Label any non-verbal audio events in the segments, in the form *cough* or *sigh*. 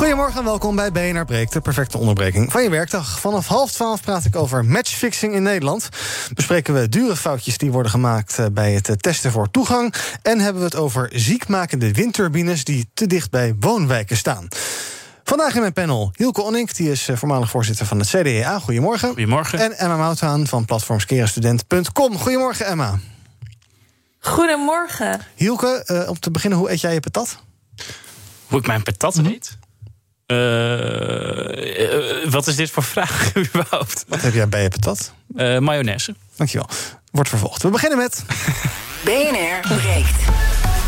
Goedemorgen en welkom bij BNR Breekt, de perfecte onderbreking van je werkdag. Vanaf half twaalf praat ik over matchfixing in Nederland. Bespreken we dure foutjes die worden gemaakt eh, bij het eh, testen voor toegang. En hebben we het over ziekmakende windturbines die te dicht bij woonwijken staan. Vandaag in mijn panel Hielke Onink, die is eh, voormalig voorzitter van het CDA. Goedemorgen. Goedemorgen. En Emma Mouthaan van platformskerenstudent.com. Goedemorgen, Emma. Goedemorgen. Hielke, uh, om te beginnen, hoe eet jij je patat? Hoe ik mijn patat mm -hmm. eet? Uh, wat is dit voor vraag *laughs* überhaupt? Wat heb jij bij je patat? Uh, mayonaise. Dankjewel. Wordt vervolgd. We beginnen met... *laughs* BNR breekt.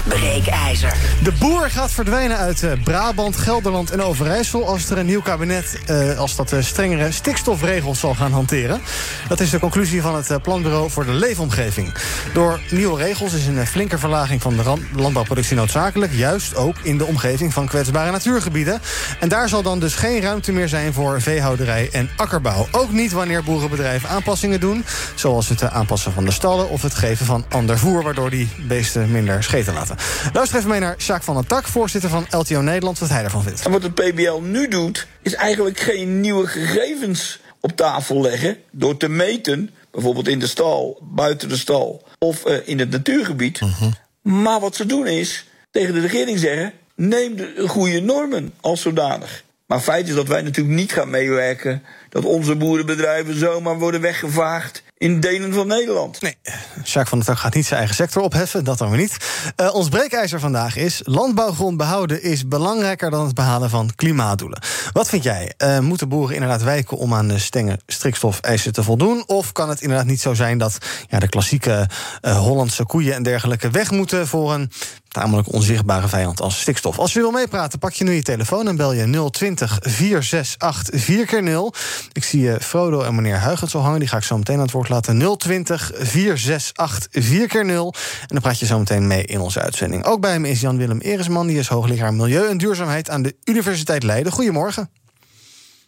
Breekijzer. De boer gaat verdwijnen uit uh, Brabant, Gelderland en Overijssel... als er een nieuw kabinet uh, als dat uh, strengere stikstofregels zal gaan hanteren. Dat is de conclusie van het Planbureau voor de Leefomgeving. Door nieuwe regels is een flinke verlaging van de landbouwproductie noodzakelijk... juist ook in de omgeving van kwetsbare natuurgebieden. En daar zal dan dus geen ruimte meer zijn voor veehouderij en akkerbouw. Ook niet wanneer boerenbedrijven aanpassingen doen... zoals het aanpassen van de stallen of het geven van ander voer... waardoor die beesten minder scheten laten. Luister even mee naar Sjaak van der Tak, voorzitter van LTO Nederland, wat hij ervan vindt. En wat het PBL nu doet, is eigenlijk geen nieuwe gegevens op tafel leggen door te meten, bijvoorbeeld in de stal, buiten de stal of uh, in het natuurgebied. Uh -huh. Maar wat ze doen is tegen de regering zeggen: neem de goede normen als zodanig. Maar feit is dat wij natuurlijk niet gaan meewerken dat onze boerenbedrijven zomaar worden weggevaagd in delen van Nederland. Nee, Jacques van der Tak gaat niet zijn eigen sector opheffen, dat dan weer niet. Uh, ons breekijzer vandaag is... landbouwgrond behouden is belangrijker dan het behalen van klimaatdoelen. Wat vind jij? Uh, moeten boeren inderdaad wijken om aan de strenge stikstofeisen te voldoen? Of kan het inderdaad niet zo zijn dat ja, de klassieke uh, Hollandse koeien en dergelijke... weg moeten voor een tamelijk onzichtbare vijand als stikstof? Als je wil meepraten, pak je nu je telefoon en bel je 020 468 4x0. Ik zie uh, Frodo en meneer Huygens al hangen. Die ga ik zo meteen aan het woord laten. 020 468 4x0. En dan praat je zo meteen mee in onze uitzending. Ook bij hem is Jan-Willem Eresman. Die is hoogleraar Milieu en Duurzaamheid aan de Universiteit Leiden. Goedemorgen.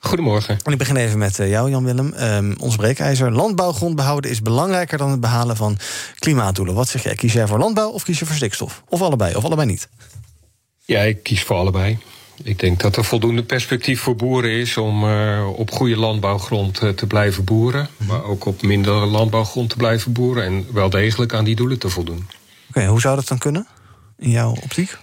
Goedemorgen. En ik begin even met jou, Jan-Willem. Um, ons breekijzer. Landbouwgrond behouden is belangrijker dan het behalen van klimaatdoelen. Wat zeg jij? Kies jij voor landbouw of kies je voor stikstof? Of allebei, of allebei niet? Ja, ik kies voor allebei. Ik denk dat er voldoende perspectief voor boeren is om uh, op goede landbouwgrond uh, te blijven boeren. Maar ook op minder landbouwgrond te blijven boeren. En wel degelijk aan die doelen te voldoen. Oké, okay, hoe zou dat dan kunnen in jouw optiek?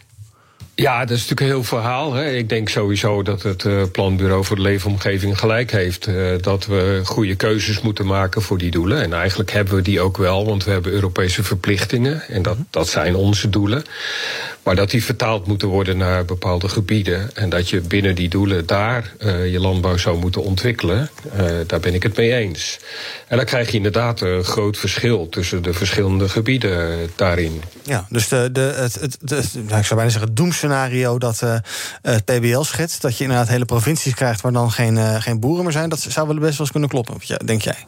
Ja, dat is natuurlijk een heel verhaal. Hè. Ik denk sowieso dat het uh, Planbureau voor de Leefomgeving gelijk heeft. Uh, dat we goede keuzes moeten maken voor die doelen. En eigenlijk hebben we die ook wel, want we hebben Europese verplichtingen. En dat, dat zijn onze doelen. Maar dat die vertaald moeten worden naar bepaalde gebieden. En dat je binnen die doelen daar uh, je landbouw zou moeten ontwikkelen. daar ben ik het mee eens. En dan krijg je inderdaad een groot verschil tussen de verschillende gebieden daarin. Ja, dus de, de, het, het, nou, ik zou bijna zeggen, het doemscenario dat het PBL schetst... dat je inderdaad hele provincies krijgt waar dan geen, geen boeren meer zijn... dat zou wel best wel eens kunnen kloppen, denk jij?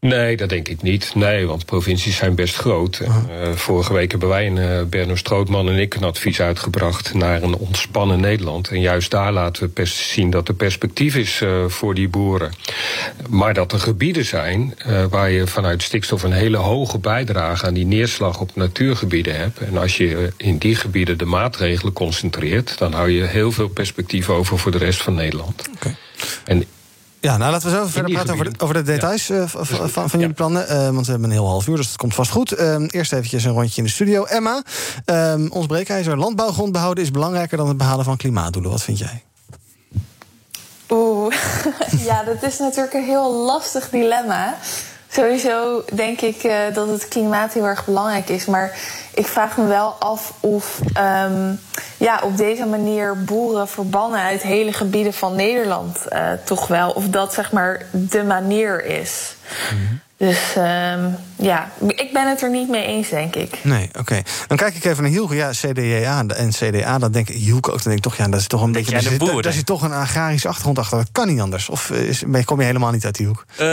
Nee, dat denk ik niet. Nee, want provincies zijn best groot. Uh, vorige week hebben wij, een, uh, Berno Strootman en ik, een advies uitgebracht naar een ontspannen Nederland. En juist daar laten we zien dat er perspectief is uh, voor die boeren. Maar dat er gebieden zijn waar je vanuit stikstof een hele hoge bijdrage aan die neerslag op natuurgebieden hebt. En als je in die gebieden de maatregelen concentreert, dan hou je heel veel perspectief over voor de rest van Nederland. Okay. En ja, nou laten we zo verder praten over de, over de details ja. uh, van, van, jullie plannen. Uh, want we hebben een heel half uur, dus dat komt vast goed. Uh, eerst eventjes een rondje in de studio. Emma, ons breekijzer landbouwgrond behouden is belangrijker dan het behalen van klimaatdoelen. Wat vind jij? Oeh, *laughs* ja, dat is natuurlijk een heel lastig dilemma. Sowieso denk ik uh, dat het klimaat heel erg belangrijk is. Maar ik vraag me wel af of um, ja, op deze manier boeren verbannen uit hele gebieden van Nederland uh, toch wel. Of dat zeg maar de manier is. Dus um, ja, ik ben het er niet mee eens, denk ik. Nee, oké. Dan kijk ik even naar Hielke. Ja, CDA en CDA, dan denk ik Hielke ook. Dan denk ik toch, ja, dat is toch een beetje... Daar zit, daar zit toch een agrarische achtergrond achter. Dat kan niet anders. Of is, kom je helemaal niet uit die hoek? Uh,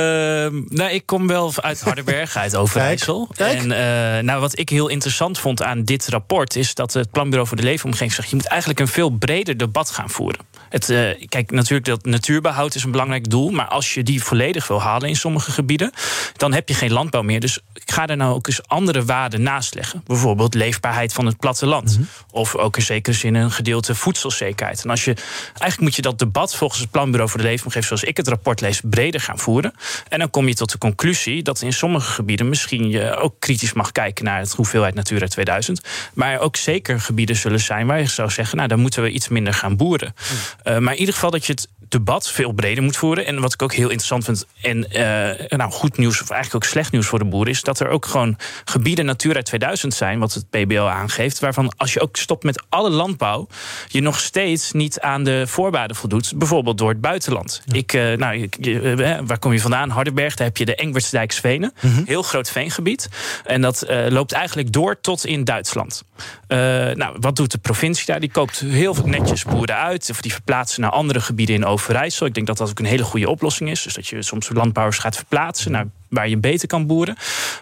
nou, ik kom wel uit Hardenberg, *laughs* uit Overijssel. Kijk. En uh, nou, wat ik heel interessant vond aan dit rapport... is dat het Planbureau voor de Leefomgeving zegt... je moet eigenlijk een veel breder debat gaan voeren. Het, uh, kijk, natuurlijk, dat natuurbehoud is een belangrijk doel. Maar als je die volledig wil halen in sommige gebieden, dan heb je geen landbouw meer. Dus ik ga er nou ook eens andere waarden naast leggen. Bijvoorbeeld leefbaarheid van het platteland. Mm -hmm. Of ook in zekere zin een gedeelte voedselzekerheid. En als je, eigenlijk moet je dat debat volgens het Planbureau voor de Leefomgeving, zoals ik het rapport lees, breder gaan voeren. En dan kom je tot de conclusie dat in sommige gebieden misschien je ook kritisch mag kijken naar het hoeveelheid Natura 2000. Maar ook zeker gebieden zullen zijn waar je zou zeggen, nou, dan moeten we iets minder gaan boeren. Mm. Uh, maar in ieder geval dat je het debat veel breder moet voeren. En wat ik ook heel interessant vind, en uh, nou, goed nieuws, of eigenlijk ook slecht nieuws voor de boeren, is dat er ook gewoon gebieden Natura 2000 zijn, wat het PBL aangeeft, waarvan als je ook stopt met alle landbouw, je nog steeds niet aan de voorwaarden voldoet. Bijvoorbeeld door het buitenland. Ja. Ik, uh, nou, ik, uh, waar kom je vandaan? Hardenberg, daar heb je de Engwertsdijksvenen. Mm -hmm. Heel groot veengebied. En dat loopt eigenlijk door tot in Duitsland. Nou, wat doet de provincie daar? Die koopt heel netjes boeren uit, of die verplaatsen naar andere gebieden in Overijssel. Ik denk dat dat ook een hele goede oplossing is. Dus dat je soms landbouwers gaat verplaatsen naar waar je beter kan boeren.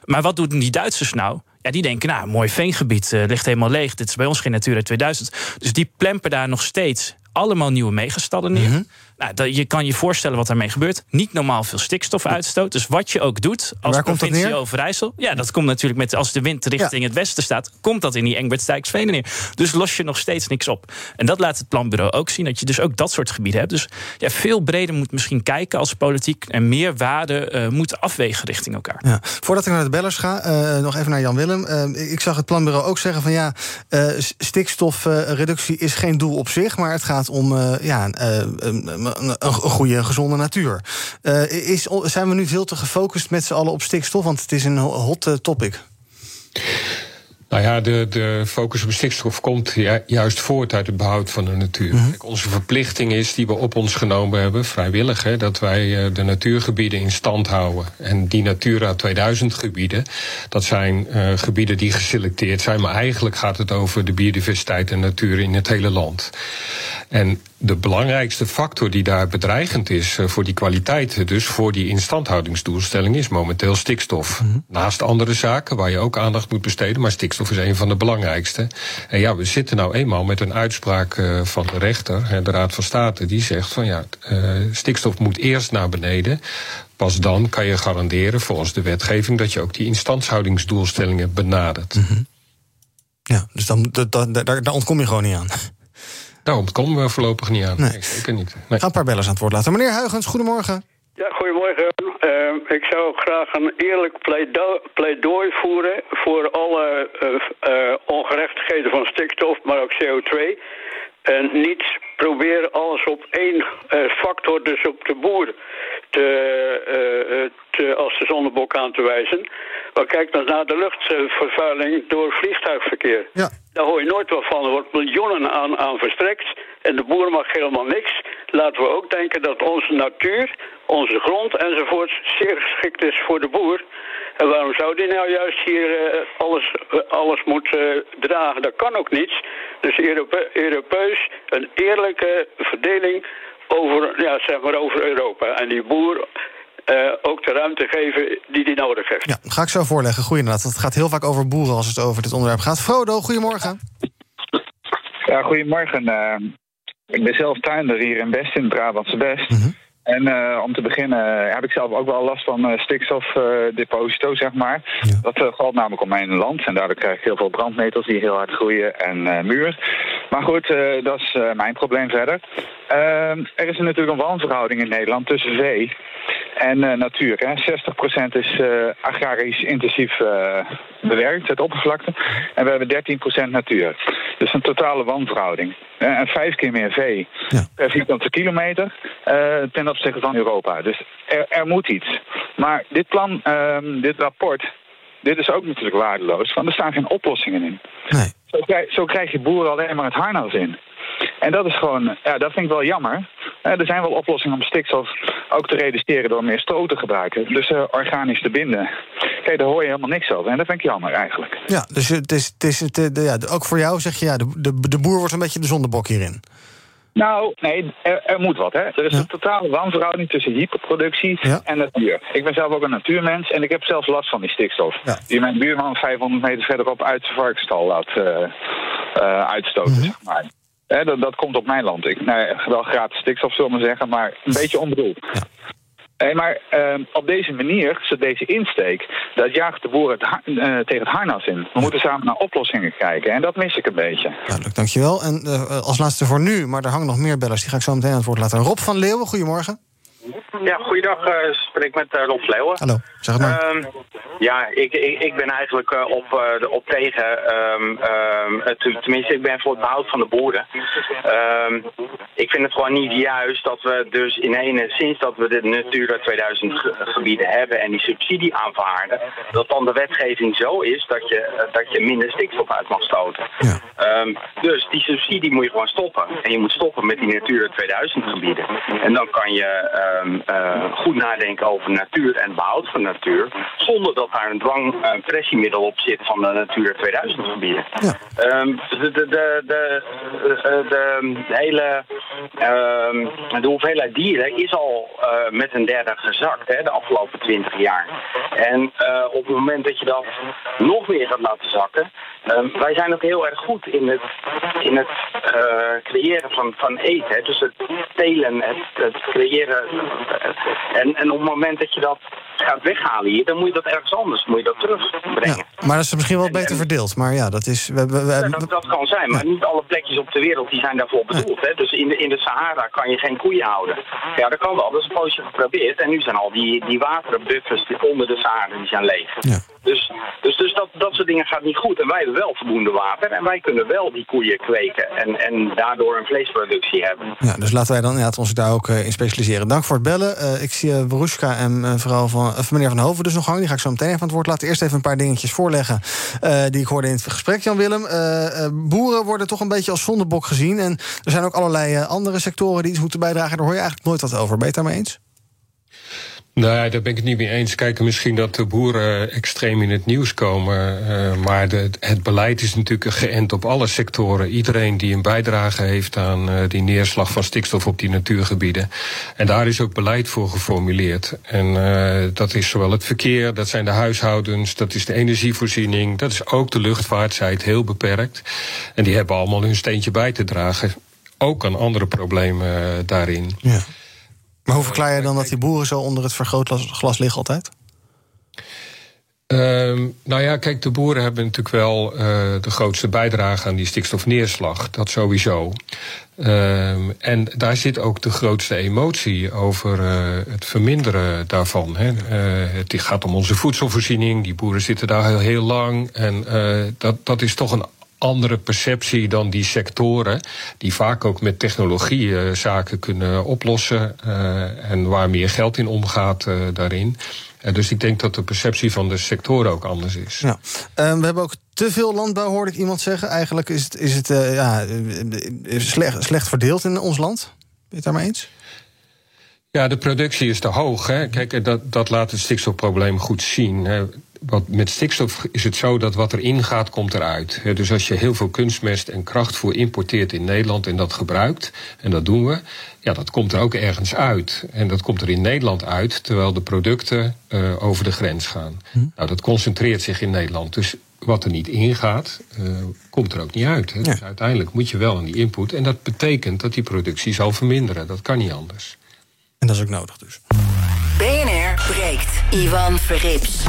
Maar wat doen die Duitsers nou? Ja, die denken, nou, mooi veengebied uh, ligt helemaal leeg. Dit is bij ons geen Natura 2000. Dus die plempen daar nog steeds allemaal nieuwe megastallen neer. -hmm. Nou, je kan je voorstellen wat daarmee gebeurt. Niet normaal veel stikstofuitstoot. Dus wat je ook doet als Waar provincie Overijssel... ja, dat komt natuurlijk met als de wind richting ja. het westen staat... komt dat in die Engbertsdijksvenen neer. Dus los je nog steeds niks op. En dat laat het planbureau ook zien... dat je dus ook dat soort gebieden hebt. Dus ja, veel breder moet misschien kijken als politiek... en meer waarden uh, moet afwegen richting elkaar. Ja. Voordat ik naar de bellers ga, uh, nog even naar Jan Willem. Uh, ik zag het planbureau ook zeggen van... ja, stikstofreductie is geen doel op zich... maar het gaat om ja, een, een goede, gezonde natuur. Uh, is, zijn we nu veel te gefocust met z'n allen op stikstof? Want het is een hot uh, topic. Nou ja, de, de focus op stikstof komt juist voort uit het behoud van de natuur. Mm -hmm. Kijk, onze verplichting is, die we op ons genomen hebben, vrijwillig, hè, dat wij de natuurgebieden in stand houden. En die Natura 2000 gebieden, dat zijn uh, gebieden die geselecteerd zijn, maar eigenlijk gaat het over de biodiversiteit en natuur in het hele land. En de belangrijkste factor die daar bedreigend is voor die kwaliteit, dus voor die instandhoudingsdoelstelling, is momenteel stikstof. Mm -hmm. Naast andere zaken waar je ook aandacht moet besteden, maar stikstof is een van de belangrijkste. En ja, we zitten nou eenmaal met een uitspraak uh, van de rechter, de Raad van State, die zegt van ja, uh, stikstof moet eerst naar beneden. Pas dan kan je garanderen volgens de wetgeving dat je ook die instandhoudingsdoelstellingen benadert. Mm -hmm. Ja, dus dan, dan, daar, daar ontkom je gewoon niet aan. Daar ontkomen we voorlopig niet aan. Nee. nee zeker niet. Nee. Ga een paar bellers aan het woord laten. Meneer Huigens, goedemorgen. Ja, goedemorgen. Uh, ik zou graag een eerlijk pleidooi, pleidooi voeren voor alle uh, uh, ongerechtigheden van stikstof, maar ook CO2. En niet proberen alles op één factor, dus op de boer, te, te, als de zonnebok aan te wijzen. Maar kijk dan naar de luchtvervuiling door vliegtuigverkeer. Ja. Daar hoor je nooit wat van. Er wordt miljoenen aan, aan verstrekt. En de boer mag helemaal niks. Laten we ook denken dat onze natuur, onze grond enzovoort... zeer geschikt is voor de boer. En waarom zou die nou juist hier uh, alles, uh, alles moeten uh, dragen? Dat kan ook niet. Dus Europe Europeus een eerlijke verdeling over, ja, zeg maar over Europa. En die boer uh, ook de ruimte geven die hij nodig heeft. Ja, ga ik zo voorleggen. Goedenavond. Het gaat heel vaak over boeren als het over dit onderwerp gaat. Frodo, goedemorgen. Ja, goedemorgen. Uh, ik ben zelf tuinder hier in Best, in het Brabantse Best. Mm -hmm. En uh, om te beginnen heb ik zelf ook wel last van uh, stikstofdeposito, zeg maar. Ja. Dat uh, valt namelijk op mijn land. En daardoor krijg ik heel veel brandnetels die heel hard groeien en muur. Maar goed, dat is mijn probleem verder. Ehm, er is natuurlijk een wanverhouding in Nederland tussen vee en uh, natuur. Hè. 60% is uh, agrarisch intensief uh, bewerkt, het oppervlakte. En we hebben 13% natuur. Dus een totale wanverhouding. en vijf keer meer vee ja. per vierkante kilometer ten opzichte van Europa. Dus er, er moet iets. Maar dit plan, ehm, dit rapport, dit is ook natuurlijk waardeloos, want er staan geen oplossingen in. Nee. zo, krijg, zo krijg je boeren alleen maar het harnas in. En dat is gewoon, ja, dat vind ik wel jammer. Eh, er zijn wel oplossingen om stikstof ook te reduceren door meer stro te gebruiken. Dus eh, organisch te binden. Kijk, daar hoor je helemaal niks over. En dat vind ik jammer eigenlijk. Ja, dus het is, het is het, eh, ja, ook voor jou zeg je, ja, de, de, de boer wordt een beetje de zondebok hierin. Nou, nee, er, er moet wat. Hè. Er is een totale wanverhouding tussen hyperproductie Ja. en natuur. Ik ben zelf ook een natuurmens en ik heb zelfs last van die stikstof. Ja. Die mijn buurman 500 meter verderop uit zijn varkensstal laat uitstoten, Mhm. zeg maar. Hè, dat, dat komt op mijn land. Ik, nou, ja, wel gratis stikstof, zullen we maar zeggen, maar een beetje onbedoeld. Nee, maar ehm, op deze manier, zo deze insteek, dat jaagt de boer het eh, tegen het harnas in. We moeten samen naar oplossingen kijken en dat mis ik een beetje. Duidelijk, dankjewel. En eh, als laatste voor nu, maar er hangen nog meer bellers. Die ga ik zo meteen aan het woord laten. Rob van Leeuwen, goedemorgen. Ja, goeiedag. eh spreek met Rob Leeuwen. Hallo, zeg het maar. Ehm, ja, ik, ik, ik ben eigenlijk eh, op, de- op tegen, ehm, ehm, tenminste ik ben voor het behoud van de boeren. Ik vind het gewoon niet juist dat we dus in ene, sinds dat we de Natura 2000 ge- gebieden hebben en die subsidie aanvaarden, dat dan de wetgeving zo is dat je, eh, dat je minder stikstof uit mag stoten. Dus die subsidie moet je gewoon stoppen. En je moet stoppen met die Natura 2000 gebieden. En dan kan je goed nadenken over natuur en behoud van natuur. Zonder dat daar een dwang eh, pressiemiddel op zit van de Natura 2000 gebieden. Ehm, de, de, de, de, de, de hele ehm, de hoeveelheid dieren is al eh, met een derde gezakt hè, de afgelopen 20 jaar. En eh, op het moment dat je dat nog meer gaat laten zakken. ehm, wij zijn ook heel erg goed in het, in het eh, creëren van, van eten. Hè. Dus het telen, het, het creëren. eh, en, en op het moment dat je dat gaat weghalen hier, dan moet je dat ergens anders moet je dat terugbrengen. Maar dat is misschien wel beter verdeeld. Maar ja, dat is. We, we, we- Ja, dat, dat kan zijn, maar niet alle plekjes op de wereld die zijn daarvoor bedoeld. Hè? Dus in de, in de Sahara kan je geen koeien houden. Ja, dat kan wel. Dat is een poosje geprobeerd. En nu zijn al die, die waterbuffers die onder de Sahara die zijn leeg. Dus, dus, dus dat, dat soort dingen gaat niet goed. En wij hebben wel voldoende water. En wij kunnen wel die koeien kweken. En, en daardoor een vleesproductie hebben. ja, dus laten wij dan ja, ons daar ook eh, in specialiseren. Dank voor het bellen. Eh, ik zie uh, en mevrouw van, of meneer Van Hoven dus nog hangen. Die ga ik zo meteen even aan het woord laten. Eerst even een paar dingetjes voorleggen die ik hoorde in het gesprek, Jan-Willem. Boeren worden toch een beetje als zondebok gezien. En er zijn ook allerlei andere sectoren die iets moeten bijdragen. Daar hoor je eigenlijk nooit wat over. Ben je het daarmee eens? Nee, daar ben ik het niet mee eens. Kijk, misschien dat de boeren extreem in het nieuws komen. eh, maar de, het beleid is natuurlijk geënt op alle sectoren. Iedereen die een bijdrage heeft aan eh, die neerslag van stikstof op die natuurgebieden. En daar is ook beleid voor geformuleerd. En eh, dat is zowel het verkeer, dat zijn de huishoudens, dat is de energievoorziening, dat is ook de luchtvaart, zij het heel beperkt. En die hebben allemaal hun steentje bij te dragen. Ook aan andere problemen daarin. Ja. Maar hoe verklaar je dan dat die boeren zo onder het vergrootglas liggen altijd? Ehm, nou ja, kijk, de boeren hebben natuurlijk wel eh, de grootste bijdrage aan die stikstofneerslag. Dat sowieso. Ehm, en daar zit ook de grootste emotie over eh, het verminderen daarvan. Hè. Eh, het gaat om onze voedselvoorziening. Die boeren zitten daar heel, heel lang. En dat, dat is toch een andere perceptie dan die sectoren, die vaak ook met technologie eh, zaken kunnen oplossen eh, en waar meer geld in omgaat eh, daarin. Dus ik denk dat de perceptie van de sectoren ook anders is. Ja. Eh, we hebben ook te veel landbouw, hoorde ik iemand zeggen. Eigenlijk is het, is het ja, slecht, slecht verdeeld in ons land. Ben je het daarmee eens? Ja, de productie is te hoog. Hè. Kijk, dat, dat laat het stikstofprobleem goed zien. Hè. Wat, met stikstof is het zo dat wat erin gaat, komt eruit. Hè. Dus als je heel veel kunstmest en krachtvoer importeert in Nederland en dat gebruikt, en dat doen we, ja, dat komt er ook ergens uit. En dat komt er in Nederland uit, terwijl de producten uh, over de grens gaan. Nou, dat concentreert zich in Nederland. Dus wat er niet ingaat, uh, komt er ook niet uit. Hè. Ja. Dus uiteindelijk moet je wel aan die input. En dat betekent dat die productie zal verminderen. Dat kan niet anders. En dat is ook nodig dus. BNR breekt. Ivan Verrips.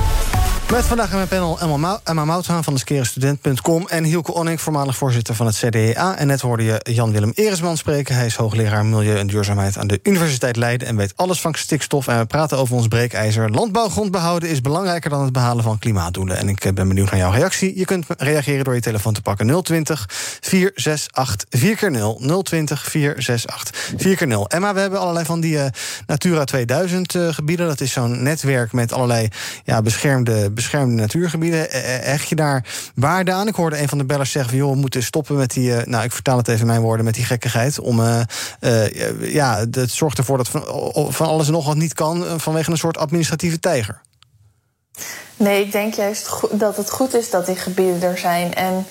Met vandaag in mijn panel Emma, Mouthaan van de skerestudent.com... en Hielke Onning, voormalig voorzitter van het CDA. En net hoorde je Jan-Willem Eresman spreken. Hij is hoogleraar Milieu en Duurzaamheid aan de Universiteit Leiden... en weet alles van stikstof. En we praten over ons breekijzer. Landbouwgrond behouden is belangrijker dan het behalen van klimaatdoelen. En ik ben benieuwd naar jouw reactie. Je kunt reageren door je telefoon te pakken 020 468 4x0. 020 468 4x0. Emma, we hebben allerlei van die uh, Natura 2000 uh, gebieden. Dat is zo'n netwerk met allerlei ja, beschermde beschermde natuurgebieden. Eh, Hecht je daar waarde aan? Ik hoorde een van de bellers zeggen: van, joh, we moeten stoppen met die. eh, nou, ik vertaal het even mijn woorden, met die gekkigheid. Om eh, eh, ja, het zorgt ervoor dat van, van alles en nog wat niet kan eh, vanwege een soort administratieve tijger. Nee, ik denk juist dat het goed is dat die gebieden er zijn. En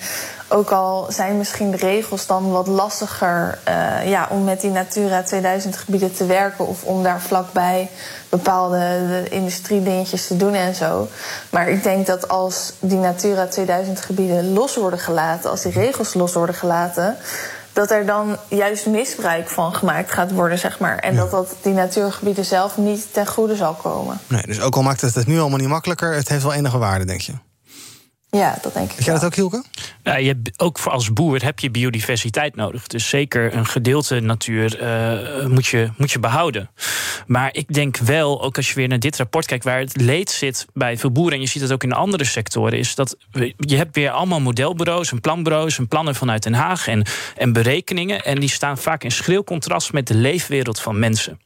ook al zijn misschien de regels dan wat lastiger eh, ja, om met die Natura 2000 gebieden te werken of om daar vlakbij bepaalde de industriedingetjes te doen en zo. Maar ik denk dat als die Natura 2000 gebieden los worden gelaten, als die regels los worden gelaten, dat er dan juist misbruik van gemaakt gaat worden, zeg maar. En dat dat die natuurgebieden zelf niet ten goede zal komen. Nee, dus ook al maakt het het nu allemaal niet makkelijker, het heeft wel enige waarde, denk je. Ja, dat denk ik. Jij dat ook, Hielke? Ja, je hebt, ook voor als boer heb je biodiversiteit nodig. Dus zeker een gedeelte natuur eh, moet, je, moet je behouden. Maar ik denk wel, ook als je weer naar dit rapport kijkt... waar het leed zit bij veel boeren... en je ziet het ook in de andere sectoren... is dat je hebt weer allemaal modelbureaus en planbureaus... en plannen vanuit Den Haag en, en berekeningen... en die staan vaak in schril contrast met de leefwereld van mensen.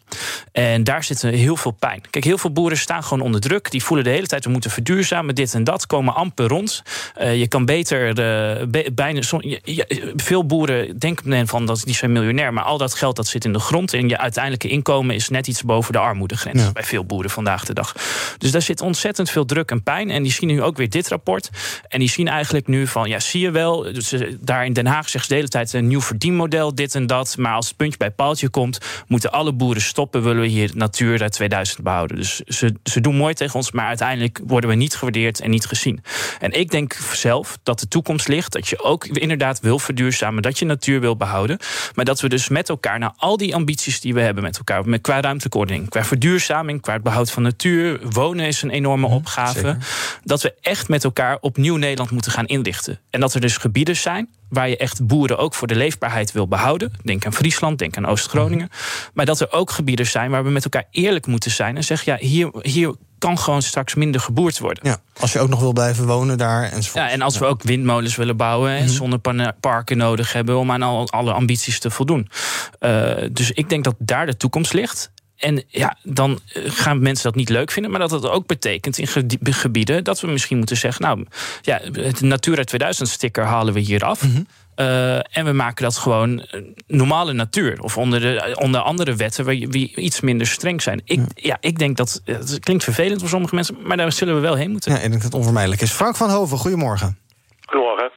En daar zit heel veel pijn. Kijk, heel veel boeren staan gewoon onder druk. Die voelen de hele tijd, we moeten verduurzamen, dit en dat. Komen amper rond. Eh, je kan beter, eh, be- bijna... je- je- veel boeren denken van, dat die zijn miljonair. Maar al dat geld dat zit in de grond. En je uiteindelijke inkomen is net iets boven de armoedegrens. Ja. Bij veel boeren vandaag de dag. Dus daar zit ontzettend veel druk en pijn. En die zien nu ook weer dit rapport. En die zien eigenlijk nu van, ja, zie je wel. Dus, eh, daar in Den Haag zeggen ze de hele tijd een nieuw verdienmodel, dit en dat. Maar als het puntje bij paaltje komt, moeten alle boeren stoppen. Willen we hier Natura 2000 behouden. Dus ze, ze doen mooi tegen ons, maar uiteindelijk worden we niet gewaardeerd en niet gezien. En ik denk zelf dat de toekomst ligt dat je ook inderdaad wil verduurzamen, dat je natuur wil behouden. Maar dat we dus met elkaar naar al die ambities die we hebben met elkaar, met, qua ruimtelijke ordening, qua verduurzaming, qua het behoud van natuur, wonen is een enorme opgave. Dat we echt met elkaar opnieuw Nederland moeten gaan inrichten. En dat er dus gebieden zijn waar je echt boeren ook voor de leefbaarheid wil behouden. Denk aan Friesland, denk aan Oost-Groningen. Maar dat er ook gebieden zijn waar we met elkaar eerlijk moeten zijn en zeggen: ja, hier, hier kan gewoon straks minder geboerd worden. Ja, als je ook nog wil blijven wonen daar enzovoort. Ja, en als we ook windmolens willen bouwen en zonneparken nodig hebben om aan al, alle ambities te voldoen. Eh, dus ik denk dat daar de toekomst ligt. En ja, dan eh, gaan mensen dat niet leuk vinden. Maar dat het ook betekent in ge- gebieden dat we misschien moeten zeggen: Nou, ja, het Natura 2000 sticker halen we hier af. Eh, en we maken dat gewoon eh, normale natuur. Of onder, de, onder andere wetten waar je- die iets minder streng zijn. Ik, ja, ik denk dat. Het klinkt vervelend voor sommige mensen, maar daar zullen we wel heen moeten. Ja, ik denk dat het onvermijdelijk is. Frank van Hoven, goedemorgen. Goedemorgen.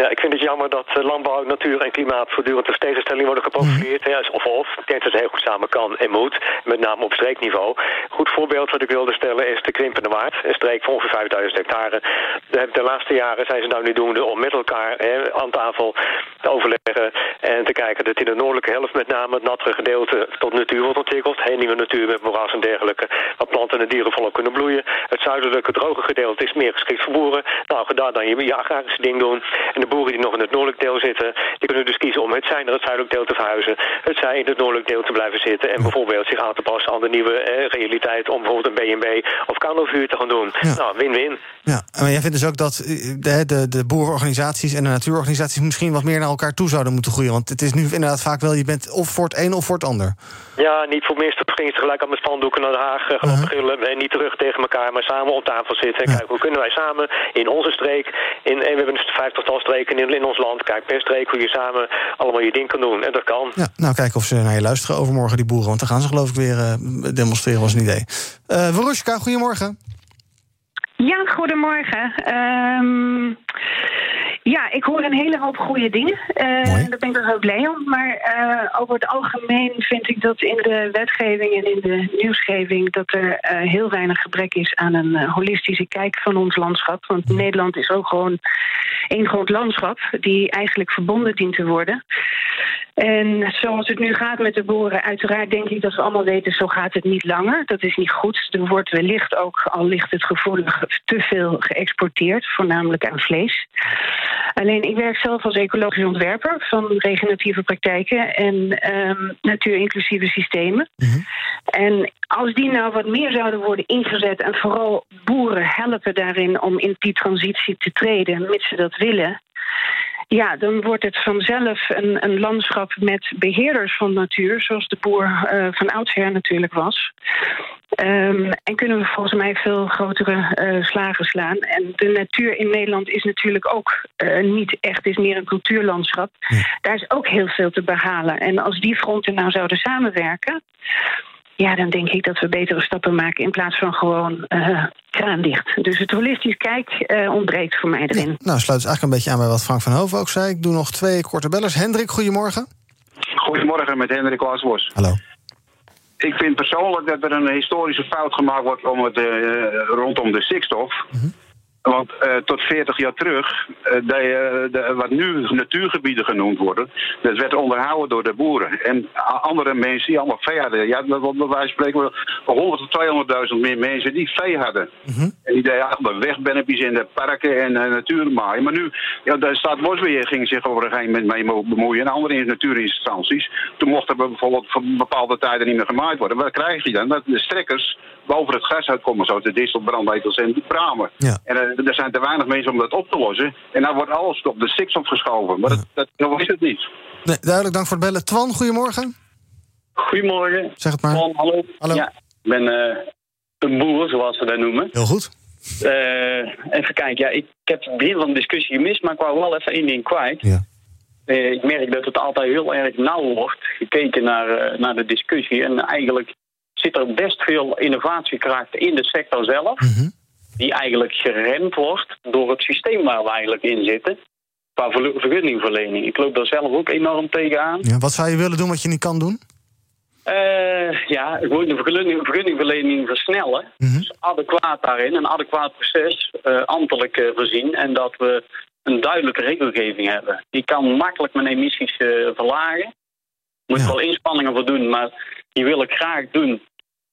Ja, ik vind het jammer dat eh, landbouw, natuur en klimaat voortdurend als tegenstelling worden geprofileerd. Ja, of of. Ik denk dat het heel goed samen kan en moet. Met name op streekniveau. Goed voorbeeld wat ik wilde stellen is de Krimpende Waard. Een streek van ongeveer 5000 hectare. De, de laatste jaren zijn ze nou nu doende om met elkaar hè, aan tafel te overleggen. En te kijken dat in de noordelijke helft met name het nattere gedeelte tot natuur wordt ontwikkeld. Heel nieuwe natuur met moeras en dergelijke. Waar planten en dieren volop kunnen bloeien. Het zuidelijke droge gedeelte is meer geschikt voor boeren. Nou, ga daar dan je, agrarische ding doen. En boeren die nog in het noordelijk deel zitten, die kunnen dus kiezen om het zij naar het zuidelijk deel te verhuizen. Het zij in het noordelijk deel te blijven zitten. En bijvoorbeeld zich aan te passen aan de nieuwe eh, realiteit om bijvoorbeeld een B&B of kanovuur te gaan doen. Nou, win-win. Ja, maar jij vindt dus ook dat eh, de, de, de boerenorganisaties en de natuurorganisaties misschien wat meer naar elkaar toe zouden moeten groeien. Want het is nu inderdaad vaak wel, je bent of voor het een of voor het ander. Ja, niet voor minstens gingen ze gelijk aan met spandoeken naar Den Haag eh, gaan opgrillen. En niet terug tegen elkaar, maar samen op tafel zitten. En kijken, hoe kunnen wij samen in onze streek, in, en we hebben dus een vijftigtal streken in, in ons land. Kijk, per streek hoe je samen allemaal je ding kan doen. En dat kan. Ja, nou kijken of ze naar je luisteren overmorgen, die boeren. Want dan gaan ze geloof ik weer eh, demonstreren, was een idee. Eh Verushka, goedemorgen. Ja, goedemorgen. Ehm, ja, ik hoor een hele hoop goede dingen. Eh, daar ben ik er ook blij om. Maar eh, over het algemeen vind ik dat in de wetgeving en in de nieuwsgeving... dat er eh, heel weinig gebrek is aan een eh, holistische kijk van ons landschap. Want Nederland is ook gewoon één groot landschap... die eigenlijk verbonden dient te worden. En zoals het nu gaat met de boeren, uiteraard denk ik dat we allemaal weten, zo gaat het niet langer. Dat is niet goed. Er wordt wellicht ook, al ligt het gevoelig, te veel geëxporteerd, voornamelijk aan vlees. Alleen ik werk zelf als ecologisch ontwerper van regeneratieve praktijken en ehm natuurinclusieve systemen. En als die nou wat meer zouden worden ingezet en vooral boeren helpen daarin om in die transitie te treden, mits ze dat willen. Ja, dan wordt het vanzelf een, een landschap met beheerders van natuur, zoals de boer uh, van oudsher natuurlijk was. Um, en kunnen we volgens mij veel grotere uh, slagen slaan. En de natuur in Nederland is natuurlijk ook uh, niet echt, is meer een cultuurlandschap. Ja. Daar is ook heel veel te behalen. En als die fronten nou zouden samenwerken, ja, dan denk ik dat we betere stappen maken in plaats van gewoon uh, kraan dicht. Dus het holistisch kijk uh, ontbreekt voor mij erin. Ja, nou, sluit dus eigenlijk een beetje aan bij wat Frank van Hoven ook zei. Ik doe nog twee korte bellers. Hendrik, goedemorgen. Goedemorgen met Hendrik Laasbos. Hallo. Ik vind persoonlijk dat er een historische fout gemaakt wordt om het, uh, rondom de stikstof. Mm -hmm. Want uh, tot 40 jaar terug, uh, de, de, wat nu natuurgebieden genoemd worden, dat werd onderhouden door de boeren. En andere mensen die allemaal vee hadden. Ja, wij spreken 100 tot 200.000 meer mensen die vee hadden. Mm -hmm. En die deden allemaal wegbennepjes in de parken en uh, natuurmaaien. Maar nu, ja, de staatsbosbeheer ging zich over een gegeven moment mee bemoeien. En andere natuurinstanties. Toen mochten er bijvoorbeeld voor bepaalde tijden niet meer gemaaid worden. Wat krijg je dan? Dat de strekkers boven het gas uitkomen, zo de distelbrandwetels en de pramen. Ja. En er zijn te weinig mensen om dat op te lossen. En dan wordt alles op de stikstof geschoven. Maar dat, dat, dat is het niet. Nee, duidelijk, dank voor het bellen. Twan, goedemorgen. Goedemorgen. Zeg het maar. Twan, hallo. hallo. Ja, ik ben uh, een boer, zoals ze dat noemen. Heel goed. Uh, even kijken, ja, ik heb het begin van de discussie gemist, maar ik wou wel even één ding kwijt. Ja. Uh, ik merk dat het altijd heel erg nauw wordt gekeken naar, naar de discussie. En eigenlijk zit er best veel innovatiekracht in de sector zelf. Mm -hmm. Die eigenlijk geremd wordt door het systeem waar we eigenlijk in zitten. Qua vergunningverlening. Ik loop daar zelf ook enorm tegenaan. Ja, wat zou je willen doen wat je niet kan doen? Uh, ja, gewoon de vergunning, vergunningverlening versnellen. Mm -hmm. Dus adequaat daarin, een adequaat proces, uh, ambtelijk uh, voorzien. En dat we een duidelijke regelgeving hebben. Die kan makkelijk mijn emissies verlagen. Moet ja. wel inspanningen voor doen, maar die wil ik graag doen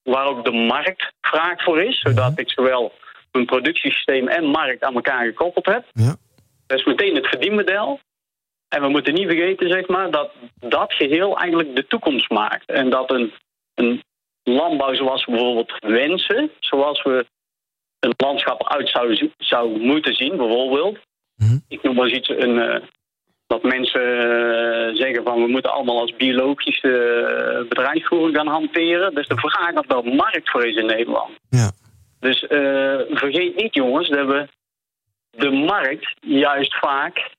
waar ook de markt vraag voor is. Zodat ik zowel mijn productiesysteem en markt aan elkaar gekoppeld heb. Ja. Dat is meteen het verdienmodel. En we moeten niet vergeten, zeg maar, dat dat geheel eigenlijk de toekomst maakt. En dat een, een landbouw zoals we bijvoorbeeld wensen, zoals we een landschap uit zou, zou moeten zien, bijvoorbeeld. Mm-hmm. Ik noem maar eens iets, een, uh, dat mensen uh, zeggen van we moeten allemaal als biologische uh, bedrijfsvoering gaan hanteren. Dus de vraag of daar markt voor is in Nederland. Ja. Dus uh, vergeet niet jongens dat we de markt juist vaak,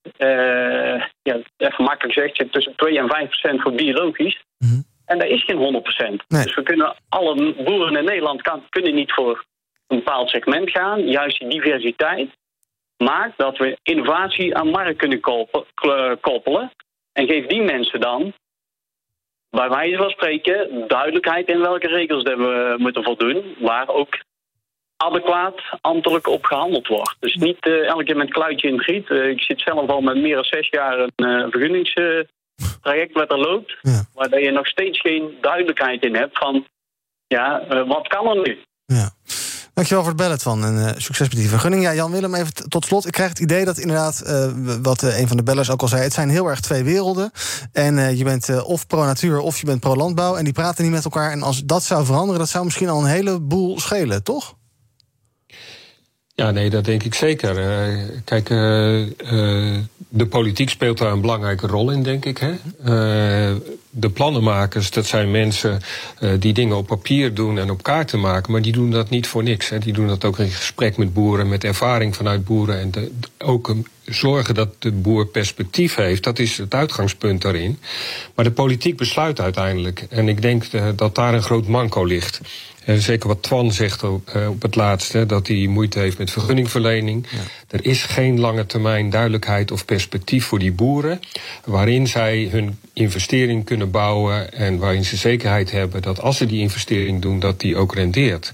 ja, even makkelijk gezegd, tussen 2 en 5 procent voor biologisch. Mm-hmm. En dat is geen 100 procent. Nee. Dus we kunnen alle boeren in Nederland kan, kunnen niet voor een bepaald segment gaan. Juist die diversiteit maakt dat we innovatie aan markt kunnen koppelen. En geef die mensen dan, bij wijze van spreken, duidelijkheid in welke regels we moeten voldoen. Waar ook adequaat ambtelijk op gehandeld wordt. Dus niet uh, elke keer met kluitje in het giet. Uh, ik zit zelf al met meer dan zes jaar een uh, vergunningstraject wat er loopt. Ja. Waar je nog steeds geen duidelijkheid in hebt van, ja, wat kan er nu? Ja. Dankjewel voor het bellen van en succes met die vergunning. Ja, Jan Willem, even tot slot. Ik krijg het idee dat inderdaad, wat een van de bellers ook al zei, het zijn heel erg twee werelden. En je bent of pro-natuur of je bent pro-landbouw. En die praten niet met elkaar. En als dat zou veranderen, dat zou misschien al een heleboel schelen, toch? Ja, nee, dat denk ik zeker. Uh, kijk, uh, uh, de politiek speelt daar een belangrijke rol in, denk ik. Hè? De plannenmakers, dat zijn mensen die dingen op papier doen en op kaarten maken, maar die doen dat niet voor niks. Hè? Die doen dat ook in gesprek met boeren, met ervaring vanuit boeren en de, ook zorgen dat de boer perspectief heeft. Dat is het uitgangspunt daarin. Maar de politiek besluit uiteindelijk. En ik denk dat daar een groot manco ligt. En zeker wat Twan zegt op, uh, op het laatste, dat hij moeite heeft met vergunningverlening. Ja. Er is geen lange termijn duidelijkheid of perspectief voor die boeren. Waarin zij hun investering kunnen bouwen en waarin ze zekerheid hebben dat als ze die investering doen, dat die ook rendeert.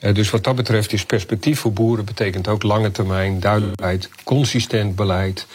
Uh, dus wat dat betreft is perspectief voor boeren betekent ook lange termijn duidelijkheid, consistent beleid.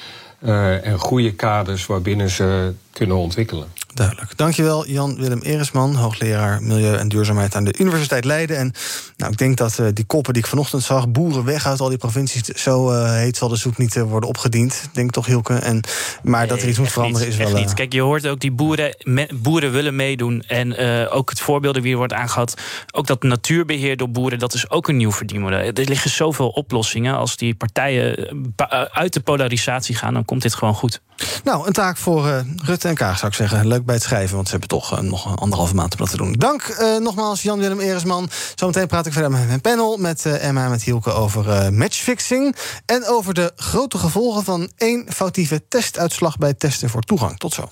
Uh, en goede kaders waarbinnen ze kunnen ontwikkelen. Duidelijk. Dankjewel, Jan-Willem Eresman, hoogleraar Milieu en Duurzaamheid aan de Universiteit Leiden. En nou, ik denk dat uh, die koppen die ik vanochtend zag, boeren weg uit al die provincies, zo uh, heet zal de zoek niet uh, worden opgediend. Denk toch, Hilke. En, maar dat er iets moet veranderen niet, is wel. Niet. Kijk, je hoort ook die boeren, me, boeren willen meedoen. En ook het voorbeeld wie er wordt aangehaald, ook dat natuurbeheer door boeren, dat is ook een nieuw verdienmodel. Er liggen zoveel oplossingen. Als die partijen uit de polarisatie gaan, dan komt dit gewoon goed. Nou, een taak voor Rutte en Kaag zou ik zeggen. Leuk bij het schrijven, want ze hebben toch uh, nog anderhalve maand om dat te doen. Dank uh, nogmaals, Jan-Willem Eresman. Zometeen praat ik verder met mijn panel, met uh, Emma en met Hielke... over matchfixing en over de grote gevolgen... van één foutieve testuitslag bij testen voor toegang. Tot zo.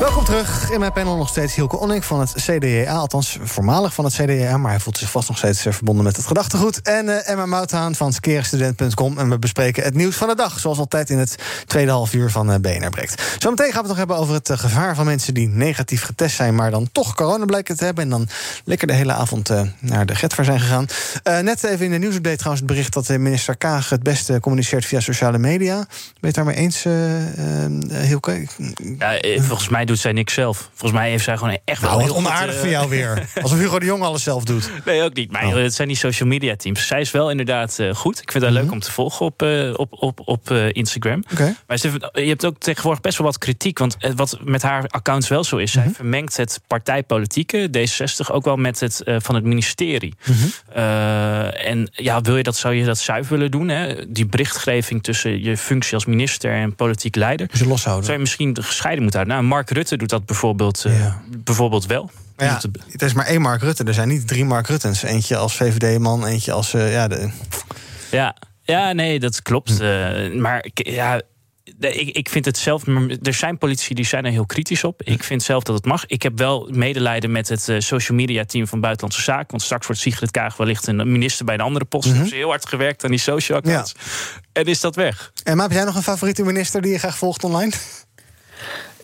Welkom terug. In mijn panel nog steeds Hielke Onnik van het CDA. Althans, voormalig van het CDA, maar hij voelt zich vast nog steeds verbonden met het gedachtegoed. En uh, Emma Mouthaan van skeerstudent.com. En we bespreken het nieuws van de dag, zoals altijd in het tweede half uur van uh, BNR Breekt. Zometeen gaan we het nog hebben over het gevaar van mensen die negatief getest zijn, maar dan toch corona blijken te hebben. En dan lekker de hele avond naar de Getver zijn gegaan. net even in de nieuwsupdate trouwens het bericht dat minister Kaag het beste communiceert via sociale media. Ben je het daarmee eens, Hielke? Ja, volgens mij doet zij niks zelf. Volgens mij heeft zij gewoon echt nou, wel heel onaardig van jou weer. *laughs* Alsof Hugo de Jong alles zelf doet. Nee, ook niet. Maar oh. het zijn die social media teams. Zij is wel inderdaad uh, goed. Ik vind haar mm -hmm. leuk om te volgen op, uh, op, op, op Instagram. Okay. Maar ze, je hebt ook tegenwoordig best wel wat kritiek. Want wat met haar accounts wel zo is, mm -hmm. zij vermengt het partijpolitieke, D66, ook wel met het van het ministerie. Mhm. Mm -hmm. en ja, wil je dat, zou je dat zuiver willen doen? Hè? Die berichtgeving tussen je functie als minister en politiek leider. Dus loshouden. Zou je misschien gescheiden moeten houden? Nou, Mark Rutte doet dat bijvoorbeeld, uh, ja. bijvoorbeeld wel. Ja, het is maar één Mark Rutte. Er zijn niet drie Mark Ruttens. Eentje als VVD-man, eentje als... Uh, ja, de... ja, ja, nee, dat klopt. Hm. Uh, maar ja, ik, ik vind het zelf. Er zijn politici die zijn er heel kritisch op. Ik vind zelf dat het mag. Ik heb wel medelijden met het social media team van Buitenlandse Zaken. Want straks wordt Sigrid Kaag wellicht een minister bij een andere post. Mm -hmm. Hebben ze heel hard gewerkt aan die social accounts. Ja. En is dat weg. En heb jij nog een favoriete minister die je graag volgt online?